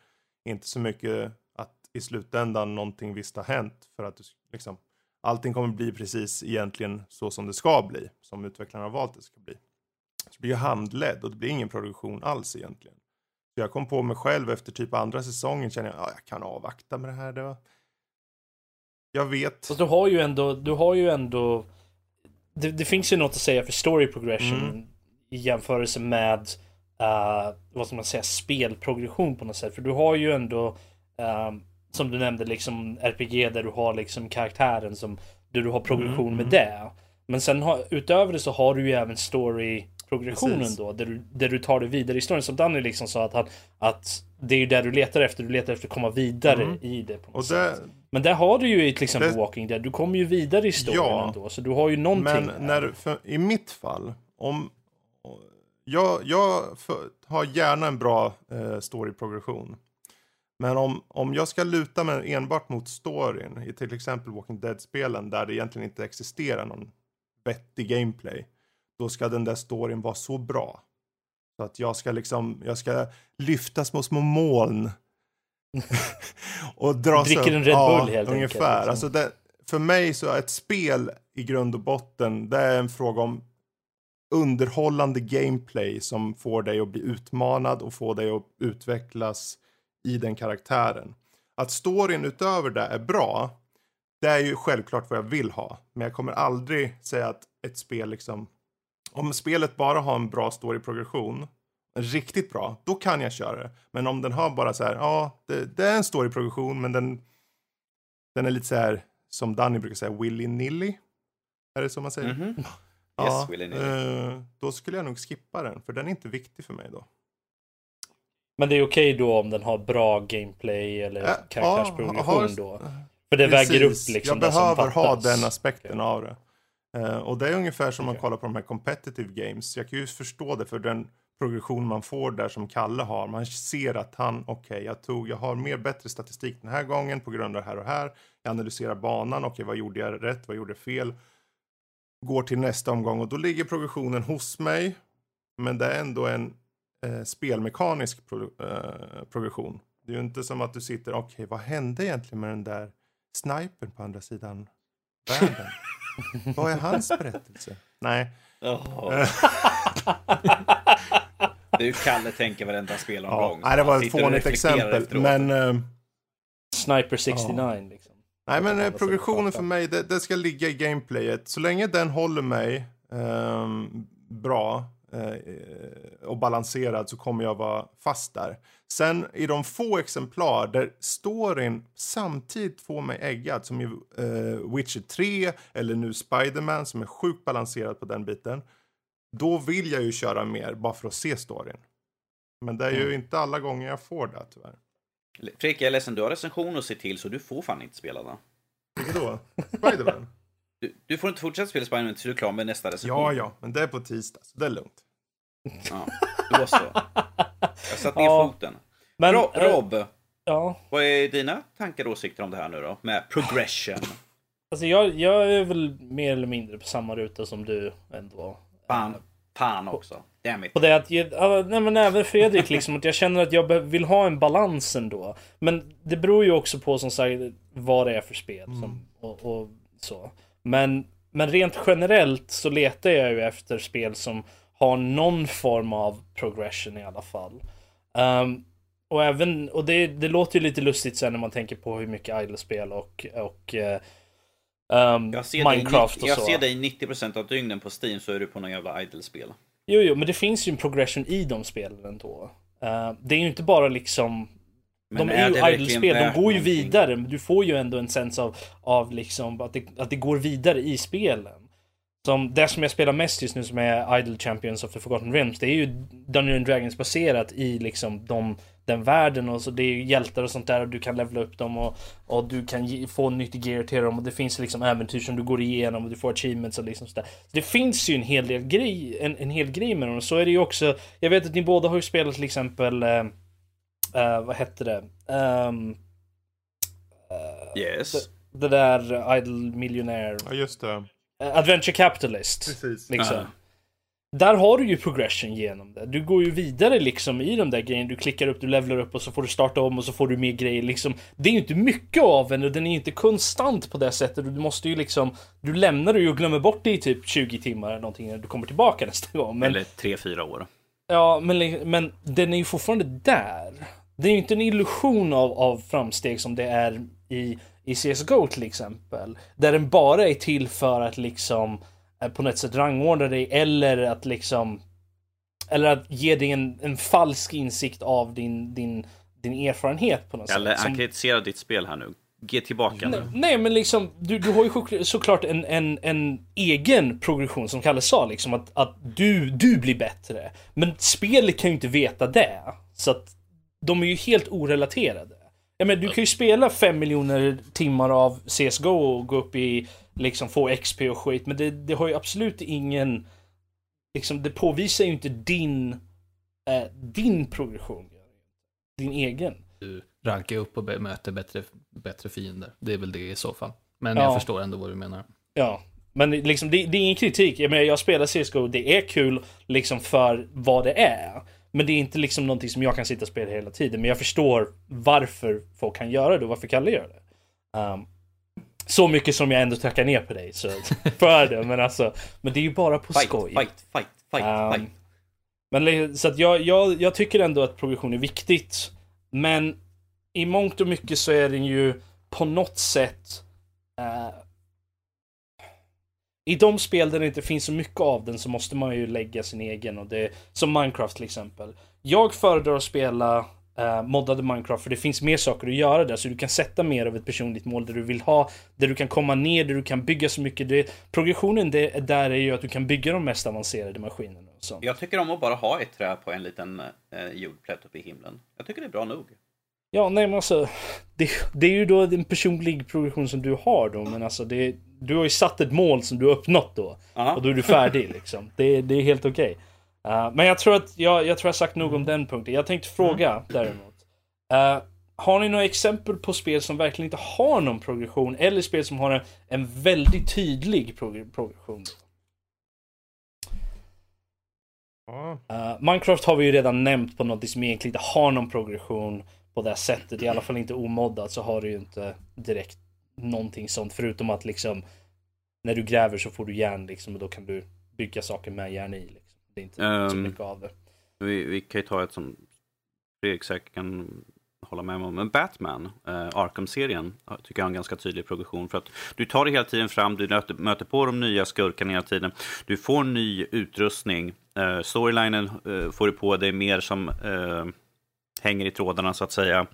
Inte så mycket att i slutändan någonting visst har hänt för att du liksom allting kommer bli precis egentligen så som det ska bli, som utvecklarna har valt det ska bli. Så det blir ju handledd och det blir ingen produktion alls egentligen. Så jag kom på mig själv efter typ andra säsongen känner jag, ja, jag kan avvakta med det här. Det var... Jag vet. Fast du har ju ändå, du har ju ändå det, det finns ju något att säga för story progression Mm. i jämförelse med uh, vad ska man säga, spelprogression på något sätt. För du har ju ändå uh, som du nämnde liksom RPG där du har liksom karaktären som där du har progression Mm, med mm. det. Men sen har, utöver det så har du ju även story progressionen Precis. då där du, där du tar det vidare i storyn. Som Danny liksom sa att, han, att det är ju där du letar efter. Du letar efter att komma vidare Mm. i det på något Och sätt. det, Men där har du ju i till exempel Det- Walking Dead. Du kommer ju vidare i storyn Ja. ändå. Så du har ju någonting. Men där. när, för, i mitt fall, om... Jag, jag för, har gärna en bra eh, story-progression. Men om, om jag ska luta mig enbart mot storyn i till exempel Walking Dead-spelen där det egentligen inte existerar någon vettig gameplay. Då ska den där storyn vara så bra. Så att jag ska liksom, jag ska lyfta små, små moln. (laughs) och dra dricker sig- en Red ja, Bull helt enkelt, ungefär. liksom. Alltså det, för mig så är ett spel i grund och botten, det är en fråga om underhållande gameplay som får dig att bli utmanad och får dig att utvecklas i den karaktären. Att storyn utöver det är bra, det är ju självklart vad jag vill ha. Men jag kommer aldrig säga att ett spel liksom, om spelet bara har en bra storyprogression, riktigt bra, då kan jag köra det. Men om den har bara så här, ja, det, det är en storyprogression, men den, den är lite så här, som Danny brukar säga, willy-nilly. Är det så man säger? Mhm. Ja, Yes, willy-nilly. eh, då skulle jag nog skippa den, för den är inte viktig för mig då. Men det är okej då om den har bra gameplay eller Äh, karaktärsprogression ja, har- då. För det väger upp liksom Jag behöver ha den aspekten av det. Eh, och det är ungefär som Okej. man kollar på de här competitive games. Jag kan ju förstå det för den progression man får där som Kalle har. Man ser att han, okej, jag tog, jag har mer bättre statistik den här gången på grund av det här och här. Jag analyserar banan, okej, vad gjorde jag rätt, vad gjorde jag fel? Går till nästa omgång och då ligger progressionen hos mig. Men det är ändå en eh, spelmekanisk pro, eh, progression. Det är ju inte som att du sitter, okej, vad hände egentligen med den där snipern på andra sidan världen? (laughs) (laughs) vad är hans berättelse? Nej. Jaha. (laughs) Du Kalle tänker varenda spelomgång. Ja, nej, det var ett fånigt exempel. efteråt. Men, eh, Sniper 69 liksom. nej, men eh, progressionen för mig, det, det ska ligga i gameplayet. Så länge den håller mig ehm, bra och balanserad så kommer jag vara fast där. Sen i de få exemplar där storyn samtidigt får mig äggad, som i eh, Witcher 3 eller nu Spiderman som är sjukt balanserad på den biten. Då vill jag ju köra mer bara för att se storyn. Men det är ju inte alla gånger jag får det tyvärr. Fredrik, jag är ledsen. Du har recension att se till så du får fan inte spela då. Vilket då? Spiderman? Du, du får inte fortsätta spela Spiderman tills du är klar med nästa recension. ja, ja, men det är på tisdag, så det är lugnt. ja. Då så. Jag satt ner Ja. foten. Men, Ro- eh, Rob, Ja, vad är dina tankar och åsikter om det här nu då? Med progression. alltså jag, jag är väl mer eller mindre på samma ruta som du ändå. Fan, fan också. Damn it. Och det att, ja, nej men även Fredrik liksom, att jag känner att jag vill ha en balans ändå. Men det beror ju också på som sagt vad det är för spel som, och, och så. Men, men rent generellt så letar jag ju efter spel som har någon form av progression i alla fall. Ehm, och även, och det, det låter ju lite lustigt sen när man tänker på hur mycket idle-spel och, och Jag ser, Minecraft dig, och jag så. ser dig 90% av dygnen på Steam så är du på någon jävla idle-spel. Jo, jo, men det finns ju en progression i de spelen ändå. Uh, det är ju inte bara liksom... Men de är är ju idle-spel, de går ju vidare. Men du får ju ändå en sens av, av liksom att det, att det går vidare i spelen. Som det som jag spelar mest just nu som är Idle Champions of the Forgotten Realms. Det är ju Dungeons and Dragons baserat i liksom de, den världen och så det är ju hjältar och sånt där och du kan levla upp dem och, och du kan ge, få nytt gear till dem och det finns liksom äventyr som du går igenom och du får achievements och liksom sådär. Så det finns ju en hel del grej, en, en hel grej med dem och så är det ju också, jag vet att ni båda har ju spelat till exempel eh, eh, vad hette det? Ehm, Yes. det där Idle Millionaire. Ja, just det. Eh, Adventure Capitalist. Precis. Liksom. Ja. Där har du ju progression genom det. Du går ju vidare liksom i de där grejerna. Du klickar upp, du levlar upp och så får du starta om och så får du mer grejer liksom. Det är ju inte mycket av en och den är ju inte konstant på det sättet. Du måste ju liksom, du lämnar det ju och glömmer bort det i typ 20 timmar eller någonting när du kommer tillbaka nästa gång. Men, Eller tre, fyra år. ja, men, men den är ju fortfarande där. Det är ju inte en illusion av, av framsteg som det är i, i CSGO till exempel. Där den bara är till för att liksom eh, på något sätt rangordna dig eller att liksom eller att ge dig en, en falsk insikt av din, din, din erfarenhet på något Eller sätt. han Som- kritiserar ditt spel här nu. Ge tillbaka Nej, nu. nej men liksom, du, du har ju såklart en, en, en egen progression som Kalle sa, liksom att, att du, du blir bättre. Men spelet kan ju inte veta det. Så att de är ju helt orelaterade. Jag menar, du kan ju spela fem miljoner timmar av CSGO och gå upp i, liksom få XP och skit, men det, det har ju absolut ingen, liksom det påvisar ju inte din, eh, din progression. Din egen. Du rankar upp och möter bättre, bättre fiender. Det är väl det i så fall. Men Ja. jag förstår ändå vad du menar. Ja, men liksom, det, det är ingen kritik. Jag menar, jag spelar CSGO, det är kul liksom för vad det är. Men det är inte liksom någonting som jag kan sitta och spela hela tiden. Men jag förstår varför folk kan göra det och varför Kalle gör det. Um, så mycket som jag ändå tackar ner på dig så, (laughs) för det. Men alltså, men det är ju bara på Fight, skoj. fight, fight, fight, Um, fight. Men så att jag, jag, jag tycker ändå att progression är viktigt. Men i mångt och mycket så är den ju på något sätt eh, i de spel där det inte finns så mycket av den så måste man ju lägga sin egen och det som Minecraft till exempel. Jag föredrar att spela eh, moddade Minecraft för det finns mer saker att göra där så du kan sätta mer av ett personligt mål där du vill ha, där du kan komma ner, där du kan bygga så mycket. Det, progressionen det, där är ju att du kan bygga de mest avancerade maskinerna och sånt. Jag tycker om att bara ha ett trä på en liten eh, jordplätt uppe i himlen. Jag tycker det är bra nog. Ja, nej men alltså. Det, det är ju då en personlig progression som du har då, men alltså det, du har ju satt ett mål som du har uppnått då. Ja. Och då är du färdig liksom. Det, det är helt okej. Uh, men jag tror att jag, jag tror jag sagt nog om den punkten. Jag tänkte fråga däremot. Uh, har ni några exempel på spel som verkligen inte har någon progression eller spel som har en, en väldigt tydlig prog- progression? Uh, Minecraft har vi ju redan nämnt på något som egentligen inte har någon progression på det här sättet. I alla fall inte omoddat så har du ju inte direkt någonting sånt förutom att liksom när du gräver så får du järn liksom och då kan du bygga saker med järn i. Liksom. Det är inte så Ehm, mycket av det. Vi, vi kan ju ta ett som Fredrik säkert kan hålla med om. Men Batman, eh, Arkham-serien, tycker jag har en ganska tydlig progression. För att du tar dig hela tiden fram, du möter, möter på de nya skurkarna hela tiden. Du får ny utrustning. Eh, storylinen eh, får du på dig mer som eh, hänger i trådarna så att säga.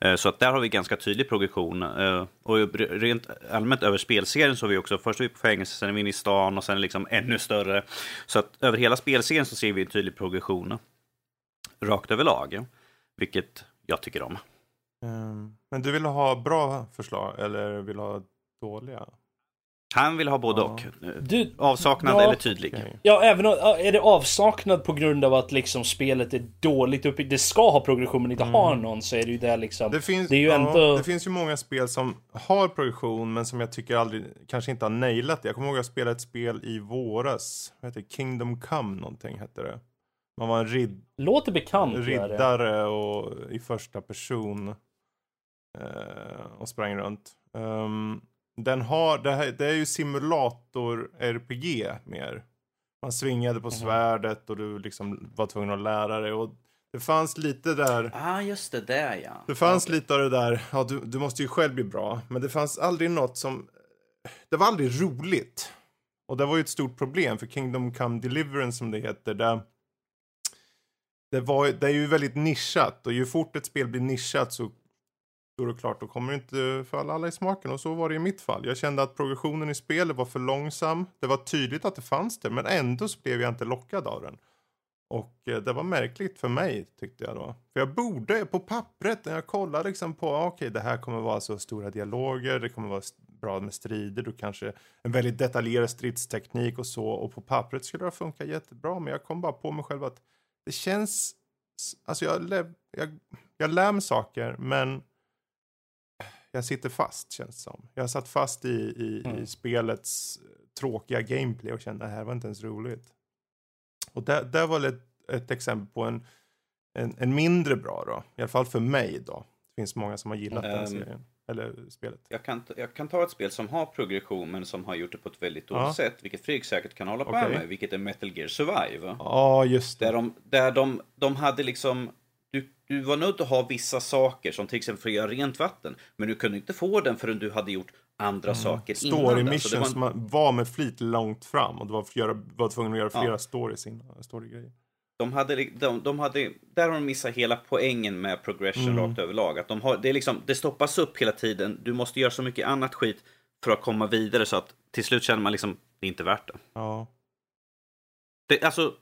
Eh, så att där har vi ganska tydlig progression. Eh, och rent allmänt över spelserien så har vi också, först är vi på fängelse, sen är vi inne i stan och sen liksom ännu större. Så att över hela spelserien så ser vi en tydlig progression. Rakt överlag. Vilket jag tycker om. Ehm, men du vill ha bra förslag eller vill ha dåliga? Han vill ha både Ja. och. Du, Avsaknad Ja. eller tydlig. Okej. ja, även om, är det avsaknad på grund av att liksom spelet är dåligt uppbyggt. Det ska ha progression men inte har någon så är det ju det liksom. Det finns, Det är ju ja, ändå- det finns ju många spel som har progression men som jag tycker aldrig, kanske inte har nailat det. Jag kommer ihåg att jag spelade ett spel i våras. Vad heter det? Kingdom Come någonting hette det. Man var en rid, Låter bekant. riddare och i första person. Eh, och sprang runt. Ehm, den har, det, här, det är ju simulator-RPG mer. Man svingade på svärdet och du liksom var tvungen att lära dig. Och det fanns lite där. Ah, just det, där ja. Det fanns lite av det där, ja du, du måste ju själv bli bra. Men det fanns aldrig något som, det var aldrig roligt. Och det var ju ett stort problem för Kingdom Come Deliverance som det heter. Där, det, var, det är ju väldigt nischat och ju fort ett spel blir nischat så då är det klart, då kommer det inte falla alla i smaken. Och så var det i mitt fall. Jag kände att progressionen i spelet var för långsam. Det var tydligt att det fanns det, men ändå så blev jag inte lockad av den. Och eh, det var märkligt för mig tyckte jag då. För jag borde på pappret när jag kollade liksom på, okej okej det här kommer vara så stora dialoger, det kommer vara bra med strider, du kanske en väldigt detaljerad stridsteknik och så. Och på pappret skulle det funka jättebra, men jag kom bara på mig själv att det känns, alltså jag, jag jag lär mig saker, men jag sitter fast känns det som. Jag satt fast i, i, Mm. i spelets tråkiga gameplay och kände att det här var inte ens roligt. Och där, där var det ett, ett exempel på en, en, en mindre bra då, i alla fall för mig då. Det finns många som har gillat den Ehm, serien, eller spelet. Jag kan, jag kan ta ett spel som har progression men som har gjort det på ett väldigt dåligt Ja. sätt, vilket Fredrik säkert kan hålla på med, vilket är Metal Gear Survive. Ja, just Där det. de, där de, de hade liksom... Du, du var nödd att ha vissa saker, som till exempel för att göra rent vatten. Men du kunde inte få den förrän du hade gjort andra saker Story innan. det missions var, var, var med flit långt fram och du var, för att göra, var tvungen att göra Ja. flera stories innan, storygrejer. de, hade, de, de hade, där har de missat hela poängen med progression Mm. rakt överlag. Att de har, det, är liksom, det stoppas upp hela tiden. Du måste göra så mycket annat skit för att komma vidare så att till slut känner man liksom, det är inte värt det. Ja. det alltså,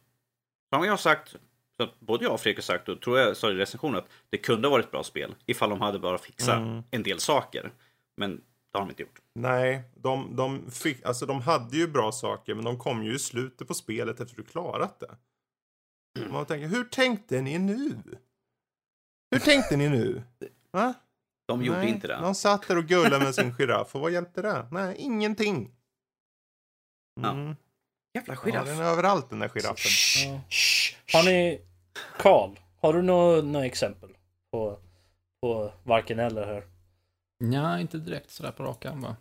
som jag har sagt, så att både jag och Fredrik har sagt, och tror jag sa i recensionen, att det kunde ha varit ett bra spel ifall de hade bara fixat Mm. en del saker. Men det har de inte gjort. Nej, de, de, fick, alltså de hade ju bra saker men de kom ju i slutet på spelet efter du klarat det. Man tänker, hur tänkte ni nu? Hur tänkte ni nu? (laughs) Va? De gjorde Nej, inte det. De satt där och gullade med sin giraff och vad hjälpte det? Nej, ingenting. Ja. Jävla Ja, giraff. den är överallt den där giraffen. Ja. Har ni... Karl, har du några några exempel på, på varken eller här? Ja, inte direkt sådär på rak arm va?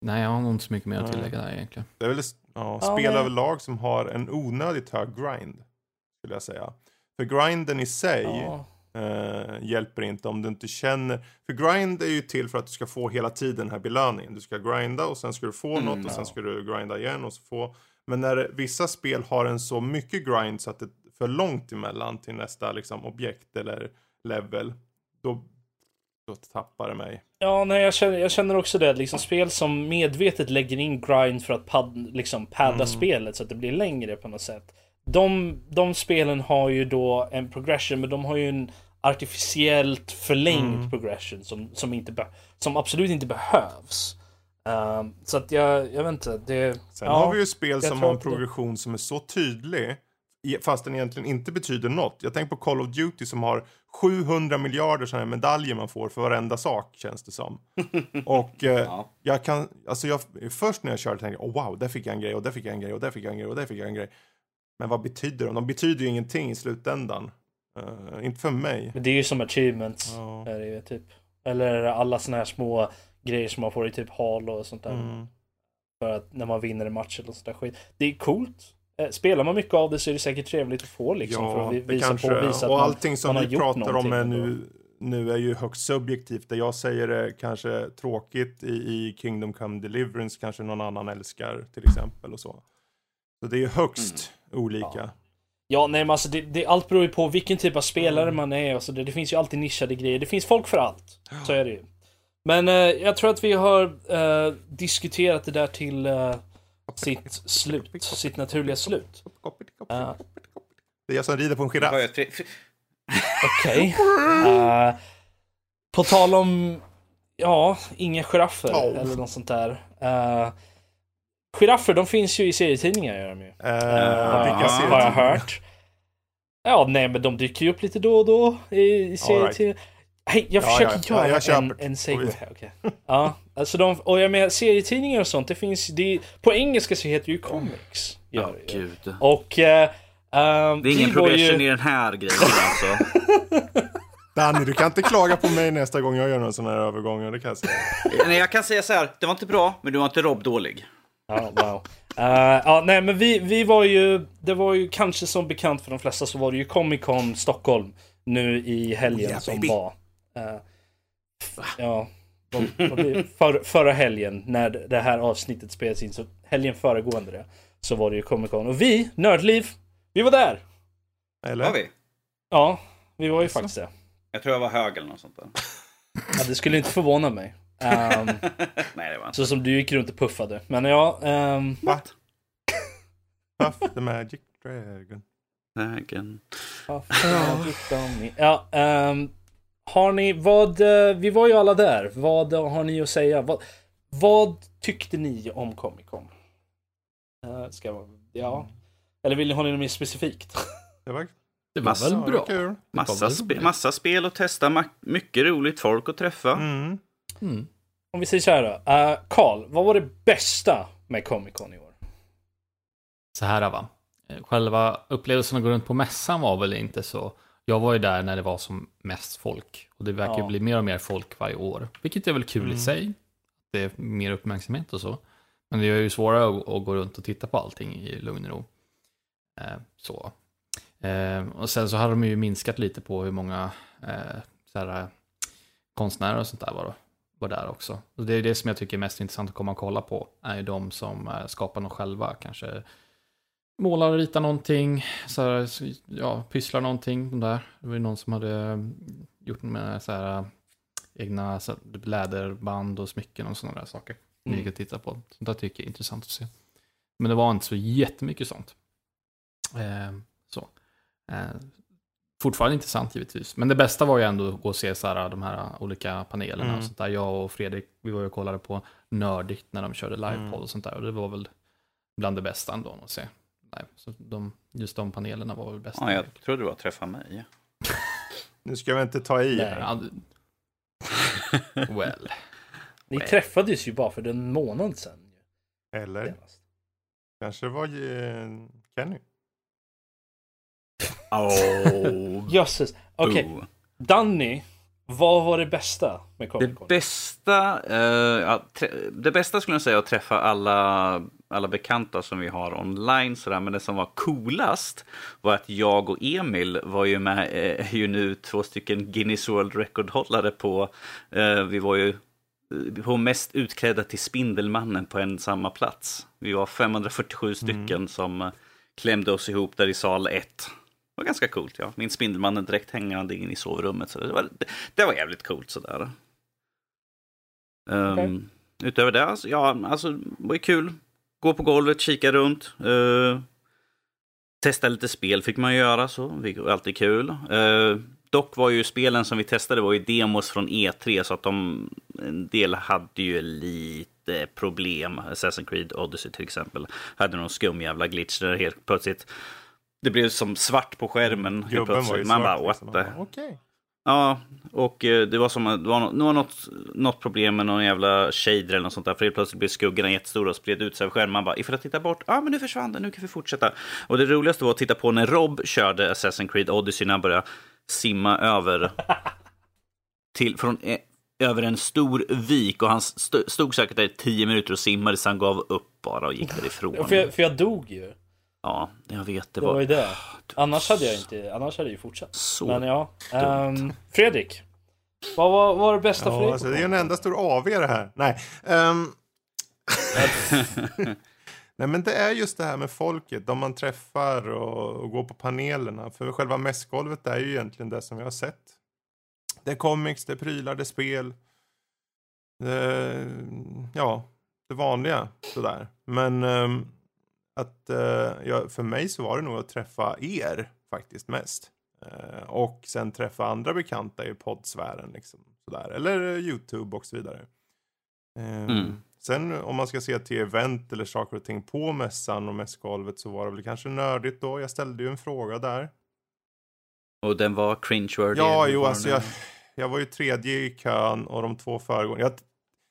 Nej, jag har nog inte så mycket mer att Nej. tillägga där egentligen. Det är väl ja, Ja, spel men- överlag som har en onödigt hög grind. Skulle jag säga. För grinden i sig Ja. Eh, hjälper inte om du inte känner. För grind är ju till för att du ska få hela tiden den här belöningen. Du ska grinda och sen ska du få Mm, något och sen ska du grinda igen och så få. Men när vissa spel har en så mycket grind så att det är för långt emellan till nästa liksom, objekt eller level. Då, då tappar det mig. Ja, nej, jag känner, jag känner också det. Liksom spel som medvetet lägger in grind för att pad, liksom padda Mm. spelet så att det blir längre på något sätt. De, de spelen har ju då en progression, men de har ju en artificiellt förlängd Mm. progression som, som, inte be, som absolut inte behövs. Ehm, så att jag, jag vet inte. Det, Sen ja, har vi ju spel som har en att det- progression som är så tydlig fast den egentligen inte betyder något. Jag tänker på Call of Duty som har 700 miljarder sådana här medaljer man får för varenda sak känns det som. (laughs) Och eh, Ja. jag kan, alltså jag, först när jag körde tänkte jag oh, wow, där fick jag en grej och där fick jag en grej och där fick jag en grej och där fick jag en grej. Men vad betyder de? De betyder ju ingenting i slutändan. Eh, inte för mig. Men det är ju som achievements. Ja. Är det ju, typ. Eller alla såna här små grejer som man får i typ hall och sånt där. Mm. För att när man vinner en match eller sånt där skit. Det är coolt. Eh, Spelar man mycket av det så är det säkert trevligt att få liksom. för Ja, att vi- det visa kanske på, är. visa att Och man, allting som man vi pratar om är nu, nu är ju högst subjektivt. Det jag säger är kanske tråkigt i, i Kingdom Come Deliverance kanske någon annan älskar till exempel och så. Så det är högst olika. Ja, nej men alltså det, det, allt beror ju på vilken typ av spelare Mm. man är och så det, det finns ju alltid nischade grejer. Det finns folk för allt. Så är det ju. Men eh, jag tror att vi har eh, diskuterat det där till eh, sitt slut. Sitt naturliga slut. Ja. Det är jag som rider på en giraff. Okej. Eh, på tal om, ja, inga giraffer Ja. eller något sånt där. Uh, giraffer, de finns ju i serietidningar gör de ju. Jag, ser har jag hört. Ja, nej men de dyker ju upp lite då och då i, i serietidningar. Hej, jag Ja, försöker ja, ja, göra jag köper en, en segway här. okej. Ja, alltså de, och jag menar serietidningar och sånt, det finns, det, på engelska så heter det ju comics. Ja, det ju. gud. Och... eh, ehm, Det är ingen vi var ju- progression i den här grejen alltså. (laughs) Danny, du kan inte klaga på mig nästa gång jag gör någon sån här övergång. Det kan jag säga. Nej, jag kan säga så här, det var inte bra, men du var inte Rob dålig. Ja, wow. Eh, ja, nej men vi, vi var ju, det var ju kanske som bekant för de flesta så var det ju Comic Con Stockholm nu i helgen Yeah, som baby. var. Eh, ja, blir det? för, förra helgen när det här avsnittet spelades in, så helgen föregående det, så var det ju Comic Con. Och vi, Nördliv, vi var där! Eller? Var vi? Ja, vi var ju faktiskt det. Jag tror jag var hög eller något sånt där. Ja, det skulle inte förvåna mig. Ehm, (laughs) Nej, det var inte. så som du gick runt och puffade. Men ja, ehm, Va? Puff the magic dragon. Vägen. Ja, ehm, har ni, vad, eh, vi var ju alla där. Vad har ni att säga? Vad, vad tyckte ni om Comic Con? Uh, ska jag, ja. Eller vill ni ha något mer specifikt? (laughs) Det var, Det var Massa- väl bra. kul. Massa, roligt. massa spel att testa, mycket roligt folk att träffa. Mm. Mm. Om vi säger så här då. Eh, Karl, vad var det bästa med Comic Con i år? Så här va. Eh, Själva upplevelsen att gå runt på mässan var väl inte så. Jag var ju där när det var som mest folk. Och det verkar ju Ja. bli mer och mer folk varje år. Vilket är väl kul i sig. Det är mer uppmärksamhet och så. Men det är ju svårare att, att gå runt och titta på allting i lugn och ro. Eh, så. Eh, och sen så har de ju minskat lite på hur många eh, så här, konstnärer och sånt där var, var där också. Och det är det som jag tycker är mest intressant att komma och kolla på. Är ju de som eh, skapar något själva. Kanske målar och ritar någonting. Så här, ja, pysslar någonting. De där. Det var ju någon som hade eh, gjort med så här, eh, egna så här, typ läderband och smycken och sådana där saker. Mm. att titta på. Sånt där tycker jag är intressant att se. Men det var inte så jättemycket sånt. Eh, så. Eh, fortfarande intressant givetvis. Men det bästa var ju ändå att gå och se så här, de här olika panelerna Mm. och sånt där. Jag och Fredrik, vi var ju och kollade på Nördigt när de körde livepodd Mm. och sånt där. Och det var väl bland det bästa ändå att se. live. Så de, just de panelerna var väl bäst. Ja, jag trodde det var träffa mig. (laughs) Nu ska vi inte ta i. Nej. här. (laughs) Well. Ni Nej. träffades ju bara för en månad sedan. Eller senast. kanske var eh, Kenny. Oh, Jösses. Okej, boo. Danny. Vad var det bästa med Comic Det Con? bästa, eh, det bästa skulle jag säga att träffa alla, alla bekanta som vi har online. Sådär. Men det som var coolast var att jag och Emil var ju med, eh, ju nu två stycken Guinness World Record-hållare på, eh, vi var ju eh, på mest utklädda till Spindelmannen på en samma plats. Vi var 547 stycken som eh, klämde oss ihop där i sal 1. Det var ganska coolt, ja. Min Spindelmannen direkt hängande in i sovrummet. Så det, var, det, det var jävligt coolt sådär. Um, Okej. Utöver det, alltså, ja, alltså, det var ju kul. Gå på golvet, kika runt. eh, testa lite spel fick man göra, så det var alltid kul. Eh, dock var ju spelen som vi testade var ju demos från E3, så att de, en del hade ju lite problem. Assassin's Creed Odyssey till exempel hade någon skum jävla glitch där helt plötsligt det blev som svart på skärmen. helt plötsligt. Man bara, svart. what liksom. the... Ja, och eh, det var som att det var, något, något problem med någon jävla shader eller något sånt där. För helt plötsligt blev skuggorna jättestora och spred ut sig över skärmen. Man bara, ifall jag tittar bort, ja ah, men nu försvann det, nu kan vi fortsätta. Och det roligaste var att titta på när Rob körde Assassin's Creed Odyssey när han började simma över (laughs) till, från, eh, över en stor vik. Och han st stod säkert där i tio minuter och simmade så han gav upp bara och gick därifrån. För, jag, för jag dog ju. Ja, jag vet. Det Det var var ju det. Annars hade jag inte, annars hade jag ju fortsatt. så Men ja. ehm, Fredrik. Vad var, vad var det bästa för dig? Ja, alltså, det är ju en enda stor AV det här. Nej. ehm. (laughs) Nej, men det är just det här med folket, de man träffar och, och går på panelerna. För själva mässgolvet är ju egentligen det som vi har sett. Det är comics, det är prylar, det är spel. Det, ja, det vanliga sådär. Men ehm, att, eh, ja, för mig så var det nog att träffa er faktiskt mest. Eh, och sen träffa andra bekanta i poddsfären. Liksom, sådär. Eller eh, YouTube och så vidare. Ehm, Mm. Sen om man ska se till event eller saker och ting på mässan och mässgolvet så var det väl kanske nördigt då. Jag ställde ju en fråga där. Och den var cringe-worthy. Ja, jo, alltså jag, (laughs) jag var ju tredje i kön och de två föregående. Jag,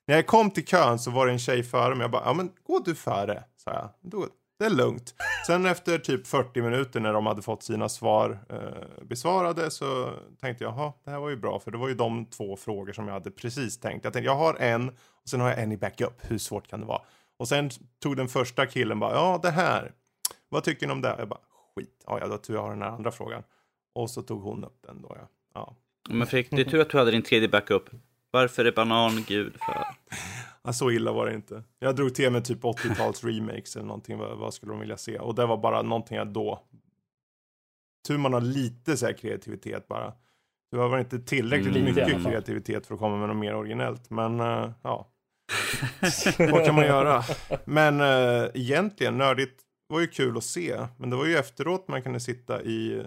när jag kom till kön så var det en tjej före mig. Jag bara, ja men gå du före, sa jag. Då, det är lugnt. Sen efter typ 40 minuter när de hade fått sina svar eh, besvarade så tänkte jag, jaha, det här var ju bra. För det var ju de två frågor som jag hade precis tänkt. Jag tänkte, jag har en och sen har jag en i backup. Hur svårt kan det vara? Och sen tog den första killen bara, ja det här. Vad tycker ni om det? Jag bara, skit. Ja, jag har tur jag har den här andra frågan. Och så tog hon upp den då, ja. ja. Men Fredrik, det är tur att du hade din tredje backup. Varför är banan gud för? (laughs) Ja, så illa var det inte. Jag drog till med typ 80-tals remakes eller någonting. Vad, vad skulle de vilja se? Och det var bara någonting jag då... Tur man har lite så här kreativitet bara. Var väl inte tillräckligt Mm, lite mycket kreativitet för att komma med något mer originellt. Men eh, ja, (laughs) vad kan man göra? Men uh, egentligen, nördigt var ju kul att se. Men det var ju efteråt man kunde sitta i, eh,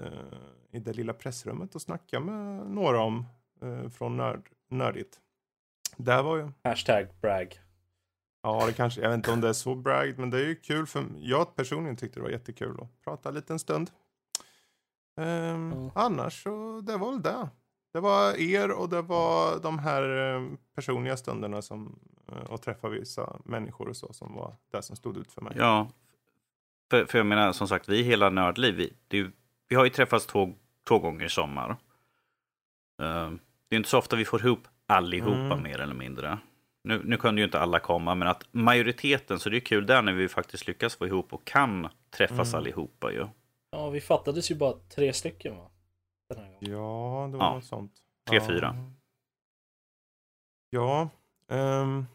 i det lilla pressrummet och snacka med några om eh, från nörd, nördigt. Där var ju... Hashtag brag. Ja, det kanske, jag vet inte om det är så bragd, men det är ju kul för jag personligen tyckte det var jättekul att prata en liten stund. Ehm, Ja. Annars så, det var väl det. Det var er och det var de här eh, personliga stunderna som, eh, och träffa vissa människor och så som var det som stod ut för mig. Ja, för, för jag menar som sagt, vi hela Nördliv, vi, det, vi har ju träffats två, två gånger i sommar. Eh, det är inte så ofta vi får ihop allihopa Mm. mer eller mindre. Nu, nu kunde ju inte alla komma, men att majoriteten, så det är kul där när vi faktiskt lyckas få ihop och kan träffas Mm. allihopa ju. Ja, vi fattades ju bara tre stycken va? Den här gången. Ja, det var Ja. något sånt. Tre, ja. fyra. Ja, ehm,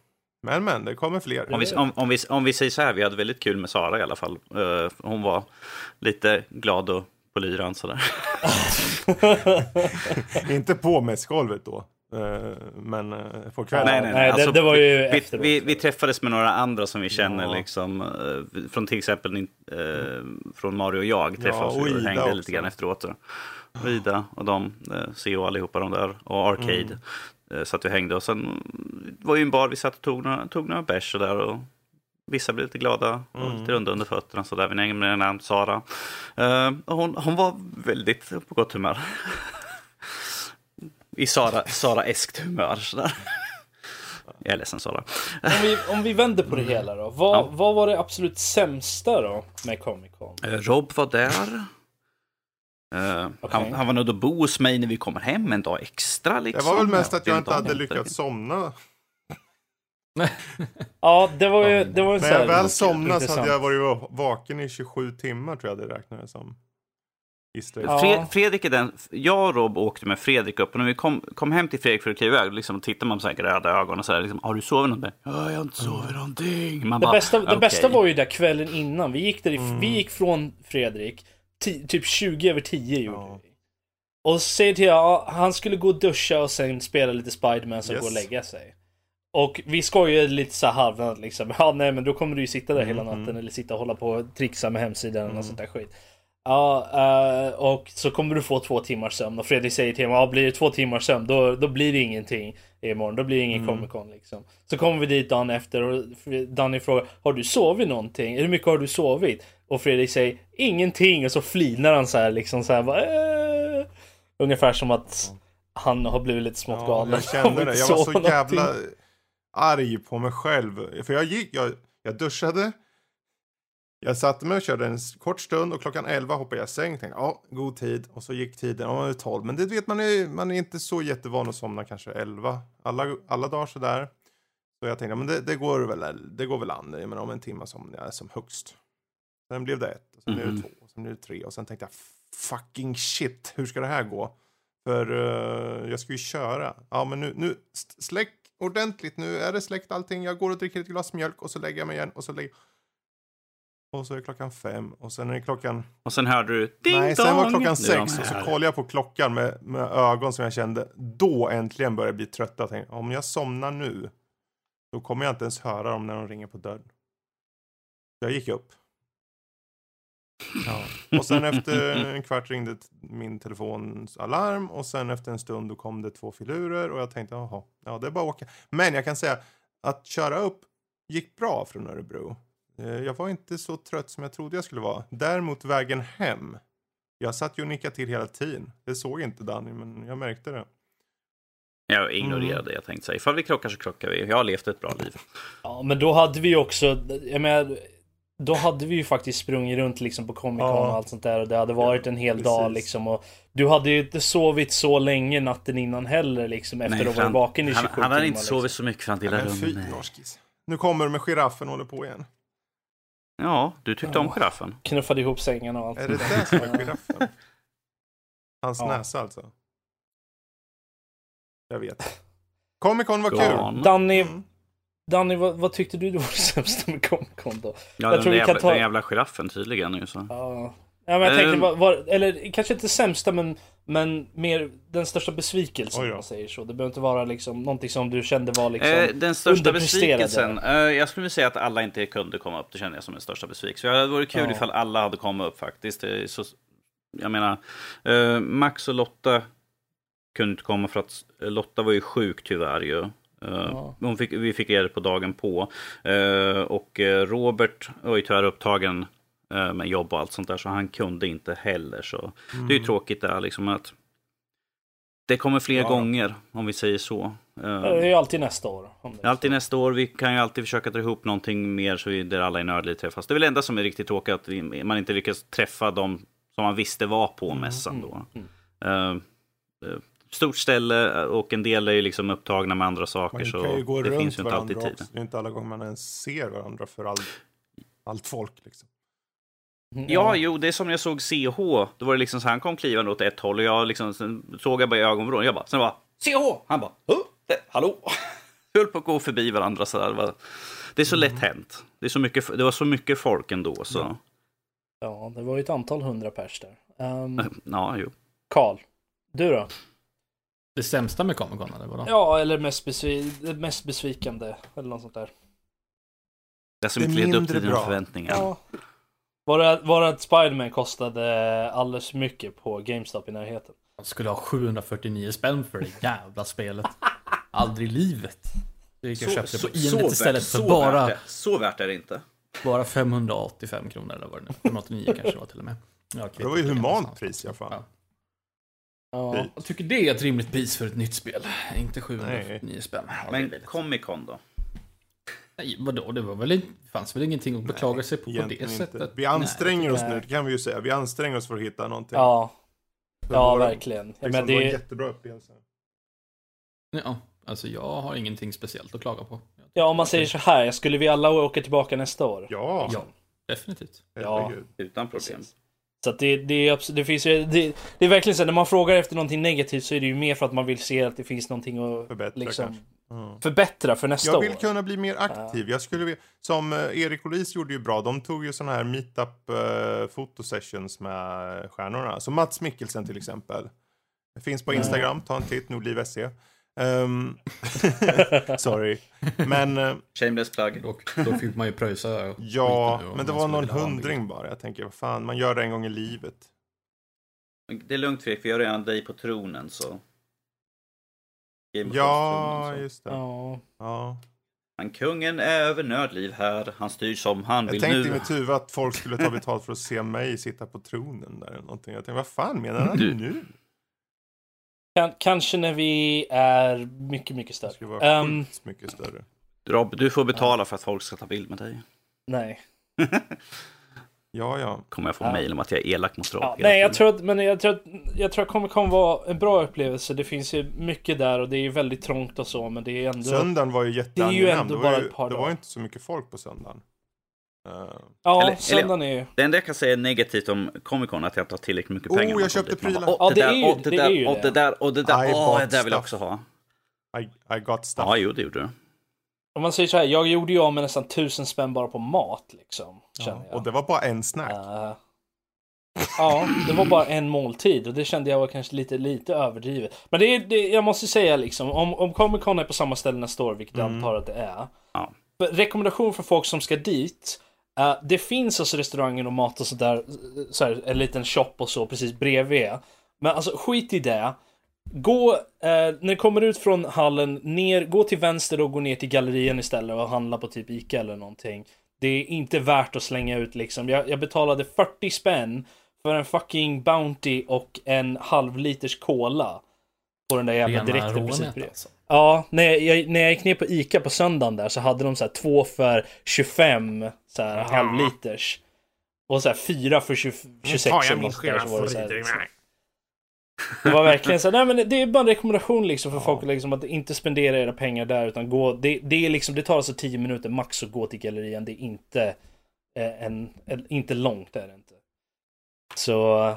men men, det kommer fler. Om vi, om, om, vi, om vi säger så här, vi hade väldigt kul med Sara i alla fall. Eh, hon var lite glad och på lyran sådär. (laughs) (laughs) Inte på mässgolvet då, men eh, på kvällen. Nej, nej, nej, det- det var ju vi, vi, vi träffades med några andra som vi känner, Ja. liksom, eh, från till exempel eh, från Mario och jag. Träffades Ja, och vi och hängde också. lite grann efteråt. Och Ida och de, eh, CEO allihopa de där, och Arcade. Mm. Eh, så att vi hängde och sen var ju en bar vi satt och tog några, tog några bärs och där. Och Vissa blev lite glada och Mm. lite runda under fötterna. Så där. Vi hängde med en namn Sara. Eh, och hon, hon var väldigt på gott humör. (laughs) I Sara, Sara-eskt humör. Sådär. Jag är ledsen Sara. Om vi, om vi vänder på det hela då. Vad, Ja. vad var det absolut sämsta då med Comic Con? Eh, Rob var där. Eh, Okej. han, han var nöjd att bo hos mig när vi kommer hem en dag extra. Det Liksom. var väl mest att jag inte hade lyckats somna. (laughs) Ja, det var ju, det var ju så När jag väl somnade så hade jag varit va- vaken i 27 timmar tror jag det räknades som. Ja. Fred, Fredrik är den, jag och Rob åkte med Fredrik upp och när vi kom, kom hem till Fredrik för att kliva iväg, liksom, tittar man på röda ögon och så här, liksom, har du sovit någonting? Ja, jag har inte sovit någonting. Man Det, bara, bästa, det "Okej." bästa var ju där kvällen innan. Vi gick, där, Mm. vi gick från Fredrik, ti, typ 20 över 10 gjorde Ja. vi. Och säger till ja, han skulle gå och duscha och sen spela lite Spiderman så Yes. gå och lägga sig. Och vi skojade lite så här halvnant liksom. Ja, nej, men då kommer du ju sitta där hela Mm, natten mm. eller sitta och hålla på och trixa med hemsidan och Mm. sånt där skit. Ja, eh, och så kommer du få två timmars sömn och Fredrik säger till mig, ja blir det två timmars sömn då, då blir det ingenting imorgon, då blir det ingen Mm. Comic Con liksom. Så kommer vi dit dagen efter och Danny frågar, har du sovit någonting? Hur mycket har du sovit? Och Fredrik säger, ingenting och så flinar han så här liksom så här, bara, eh. Ungefär som att han har blivit lite smått Ja, galen. jag (laughs) kände det. Jag var så sova jävla någonting. arg på mig själv. För jag gick, jag, jag duschade. Jag satte mig och körde en kort stund och klockan 11 hoppade jag i säng. Tänkte, ja, god tid. Och så gick tiden, ja, är 12. Men det vet man är, man är inte så jättevan att somna kanske 11. Alla, alla dagar sådär. Så jag tänkte, men det, det, går väl, det går väl an. Menar, om en timme somnar jag som högst. Sen blev det ett, och sen blev det Mhm. två, och sen blev det tre. Och sen tänkte jag, fucking shit, hur ska det här gå? För eh, jag ska ju köra. Ja, men nu, nu släck ordentligt. Nu är det släckt allting. Jag går och dricker ett glas mjölk och så lägger jag mig igen och så lägger och så är det klockan fem och sen är det klockan... Och sen hörde du ding Nej, sen var klockan sex och så kollade jag på klockan med, med ögon som jag kände. Då äntligen började jag bli trött. Jag tänkte, om jag somnar nu, då kommer jag inte ens höra dem när de ringer på dörren. Jag gick upp. Ja. Och sen efter en kvart ringde min telefons alarm och sen efter en stund då kom det två filurer och jag tänkte jaha, ja det är bara att åka. Men jag kan säga att köra upp gick bra från Örebro. Eh, Jag var inte så trött som jag trodde jag skulle vara. Däremot vägen hem. Jag satt ju och nickade till hela tiden. Det såg inte Danny men jag märkte det. Jag ignorerade Mm. det. Jag tänkte säga, ifall vi krockar så krockar vi. Jag har levt ett bra liv. Ja, men då hade vi också, jag menar, då hade vi ju faktiskt sprungit runt liksom på Comic Con Ja. och allt sånt där och det hade varit en hel dag Precis. liksom och du hade ju inte sovit så länge natten innan heller liksom efter att ha varit han, vaken i 27 han, han hade timmar. inte sovit liksom. så mycket för han Ja, rummen. Nej. norskis. Nu kommer det med giraffen håller på igen. Ja, du tyckte om Ja. giraffen. Knuffade ihop sängarna och allt Är det det som är (laughs) giraffen? Hans Ja. näsa alltså? Jag vet. Comic Con var kul. Ja. Danny, Mm. Danny vad, vad tyckte du det var (laughs) det sämsta med Comic Con då? Ja, Jag den, tror vi där kan jävla, ta- den jävla giraffen tydligen. Ju, så. Ja, ja men jag tänkte, var, var, eller kanske inte sämsta men, men mer den största besvikelsen om man säger så. Det behöver inte vara liksom någonting som du kände var liksom Eh, den största besvikelsen. Eh, jag skulle vilja säga att alla inte kunde komma upp. Det känner jag som den största besvikelsen. Det hade varit kul Ja. ifall alla hade kommit upp faktiskt. Är så, jag menar, eh, Max och Lotta kunde inte komma för att Lotta var ju sjuk tyvärr ju. Eh, Ja. hon fick, vi fick reda på dagen på. Eh, och eh, Robert var ju tyvärr upptagen eh, med jobb och allt sånt där, så han kunde inte heller. Så Mm. det är ju tråkigt där liksom att det kommer fler Ja. gånger, om vi säger så. Eh, Det är ju alltid nästa år. det är Alltid nästa år. Vi kan ju alltid försöka dra ihop någonting mer så vi, där alla i Nördliv träffas. Det är väl det enda som är riktigt tråkigt att man inte lyckas träffa dem som man visste var på mässan då. mm. Eh, eh, stort ställe och en del är ju liksom upptagna med andra saker. Man så kan ju gå det runt finns ju inte alltid tid. Det är inte alla gånger man ens ser varandra för all, allt folk. Liksom. Mm, Ja, jo, det är som jag såg CH. Då var det liksom så han kom klivande åt ett håll och jag liksom, sen såg jag bara i ögonvrån. Jag bara, sen bara CH! Han bara, oh, det, hallå! (laughs) Vi höll på att gå förbi varandra så där. Det, är så lätt hänt. Det, är så mycket, det var så mycket folk ändå så. Ja, det var ju ett antal hundra pers där. Um, (laughs) Ja, jo. Karl, du då? Det sämsta med Comic Con eller vadå? Ja, eller mest, besvi det mest besvikande. Eller något sånt där. Det som inte levde upp till dina förväntningar. Ja. Var det, var det att Spiderman kostade alldeles för mycket på GameStop i närheten? Jag skulle ha 749 spänn för det jävla spelet. (laughs) Aldrig i livet. Så gick jag och köpte det på Inet istället för bara, värt det. så värt är det inte. bara 585 kronor eller vad det nu 589 (laughs) kanske det var till och med. Ja, Det var ju humant pris i alla fall. Ja. Ja. Jag tycker det är ett rimligt pris för ett nytt spel. Inte 749 spänn. Det Men. Comic Con då? Nej, vadå? Det var väl, in- fanns väl ingenting att beklaga sig på på det inte. sättet. Vi anstränger oss Nej. nu, det kan vi ju säga. Vi anstränger oss för att hitta någonting. Ja, För ja våra- verkligen. Ja, Liksom, men det var en det, jättebra upplevelse. Nej. Ja, alltså jag har ingenting speciellt att klaga på. ja, om man säger så här, skulle vi alla åka tillbaka nästa år? Ja, Ja, definitivt. herregud. Utan problem. Så att det, det, det finns ju, det, det är verkligen så när man frågar efter någonting negativt så är det ju mer för att man vill se att det finns någonting att Förbättra liksom. Ja. förbättra för nästa Jag vill år. kunna bli mer aktiv. Jag skulle som eh, Erik och Lis gjorde ju bra. De tog ju sådana här meetup uh, fotosessions med stjärnorna. Som Mats Mikkelsen till exempel. Det finns på Instagram. Ta en titt. Nordliv.se. Um, (laughs) sorry. Men eh, Shameless plug. Och då fick man ju pröjsa. ja, men det var någon hundring bara. Jag tänker, vad fan, man gör det en gång i livet. Det är lugnt Fredrik, vi har redan dig på tronen så. Ja, Thrones-tronen, så. just det. Ja. Ja. Men kungen är över nördliv här. Han styr som han Jag vill tänkte i nu. mitt huvud att folk skulle ta (laughs) betalt för att se mig sitta på tronen där eller någonting. Jag tänkte, vad fan menar han Du- nu? Kan, kanske när vi är mycket, mycket Det större. skulle vara sjukt mycket större. Rob, du får betala för att folk ska ta bild med dig. nej. (laughs) Ja, ja. Kommer jag få Ja. mejl om att jag är elak mot Rob. Ja, nej, jag tror att, men jag tror att, jag tror att kommer kommer vara en bra upplevelse. Det finns ju mycket där och det är ju väldigt trångt och så, men det är ändå... Söndagen var ju Det är jätteangenäm. ju ändå det bara var ju, ett par Det var dagar. ju inte så mycket folk på söndagen. Eh, ja, Eller- eller- söndagen är ju... Det enda jag kan säga är negativt om Comic Con är att jag inte har tillräckligt mycket Oh, pengar. jag när man köpte prylar. "Åh, Ja, det är där, ju- åh, det det där, är ju åh, det. det där, och det där, åh, det där vill jag också ha. I, I got stuff. Ja, jo, det gjorde du. Om man säger så här, jag gjorde ju av med nästan tusen spänn bara på mat liksom. Ja, jag. och det var bara en snack. Eh, ja, det var bara en måltid och det kände jag var kanske lite, lite överdrivet. Men det är, det, jag måste säga liksom, om, om Comic Con är på samma ställe nästa år, vilket jag Mm. antar att det är. Ja. Rekommendation för folk som ska dit. Uh, det finns alltså restauranger och mat och sådär, så här, en liten shop och så precis bredvid. Men alltså skit i det. Gå, eh, när du kommer ut från hallen, ner, gå till vänster och gå ner till gallerian istället och handla på typ Ica eller någonting. Det är inte värt att slänga ut liksom. Jag, jag betalade 40 spänn för en fucking Bounty och en halv liters cola. På den där jävla direkten bredvid. alltså. Ja, när jag, när jag gick ner på Ica på söndagen där så hade de så här två för 25 så här halvliters. Och så här fyra för 20, 26 eller något sånt där, så var det var verkligen så nej men det är bara en rekommendation liksom för folk liksom att inte spendera era pengar där utan gå, det, det är liksom, det tar alltså 10 minuter max att gå till gallerian, det är inte eh, en, en inte långt är det inte. Så,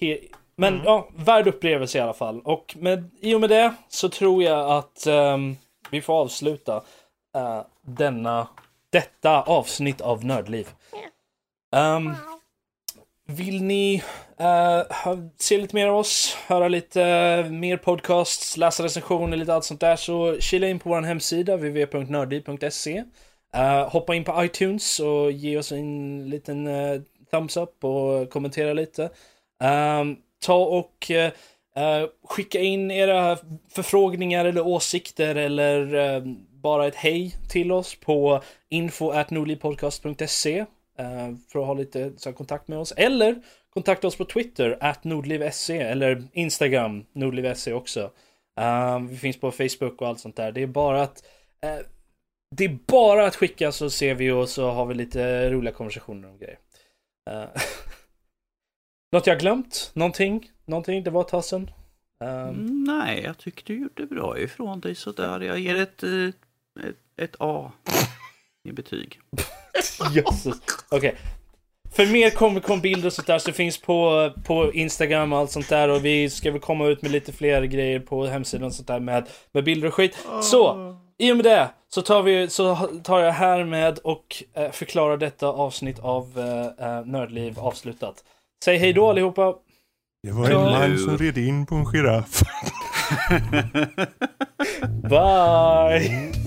he, men ja, värd upplevelse i alla fall. Och med, i och med det så tror jag att ehm, vi får avsluta eh, denna, detta avsnitt av Nördliv. Ehm, vill ni hö- se lite mer av oss, höra lite eh, mer podcasts, läsa recensioner, lite allt sånt där så kila in på vår hemsida www.nördliv.se Eh, Hoppa in på iTunes och ge oss en liten thumbs up och kommentera lite. Ehm, ta och eh, eh, skicka in era förfrågningar eller åsikter eller eh, bara ett hej till oss på info.nordlivpodcast.se eh, för att ha lite så här, kontakt med oss. Eller kontakta oss på Twitter, at nordliv.se eller Instagram, nordliv.se också. Eh, vi finns på Facebook och allt sånt där. Det är bara att eh, det är bara att skicka så ser vi och så har vi lite roliga konversationer om grejer. (laughs) Något jag glömt? Någonting? Någonting? Det var sedan. Um, Mm, Nej, jag tycker du gjorde bra ifrån dig sådär. Jag ger ett, eh, ett, ett A i betyg. (laughs) Jösses. Okej. För mer Comic Con bilder och sånt där så finns på, på Instagram och allt sånt där och vi ska väl komma ut med lite fler grejer på hemsidan och sånt där med, med bilder och skit. Så, i och med det så tar, vi, så tar jag härmed och eh, förklarar detta avsnitt av eh, eh, Nördliv avslutat. Säg hej då allihopa! Det var en man som red in på en giraff. (laughs) Bye!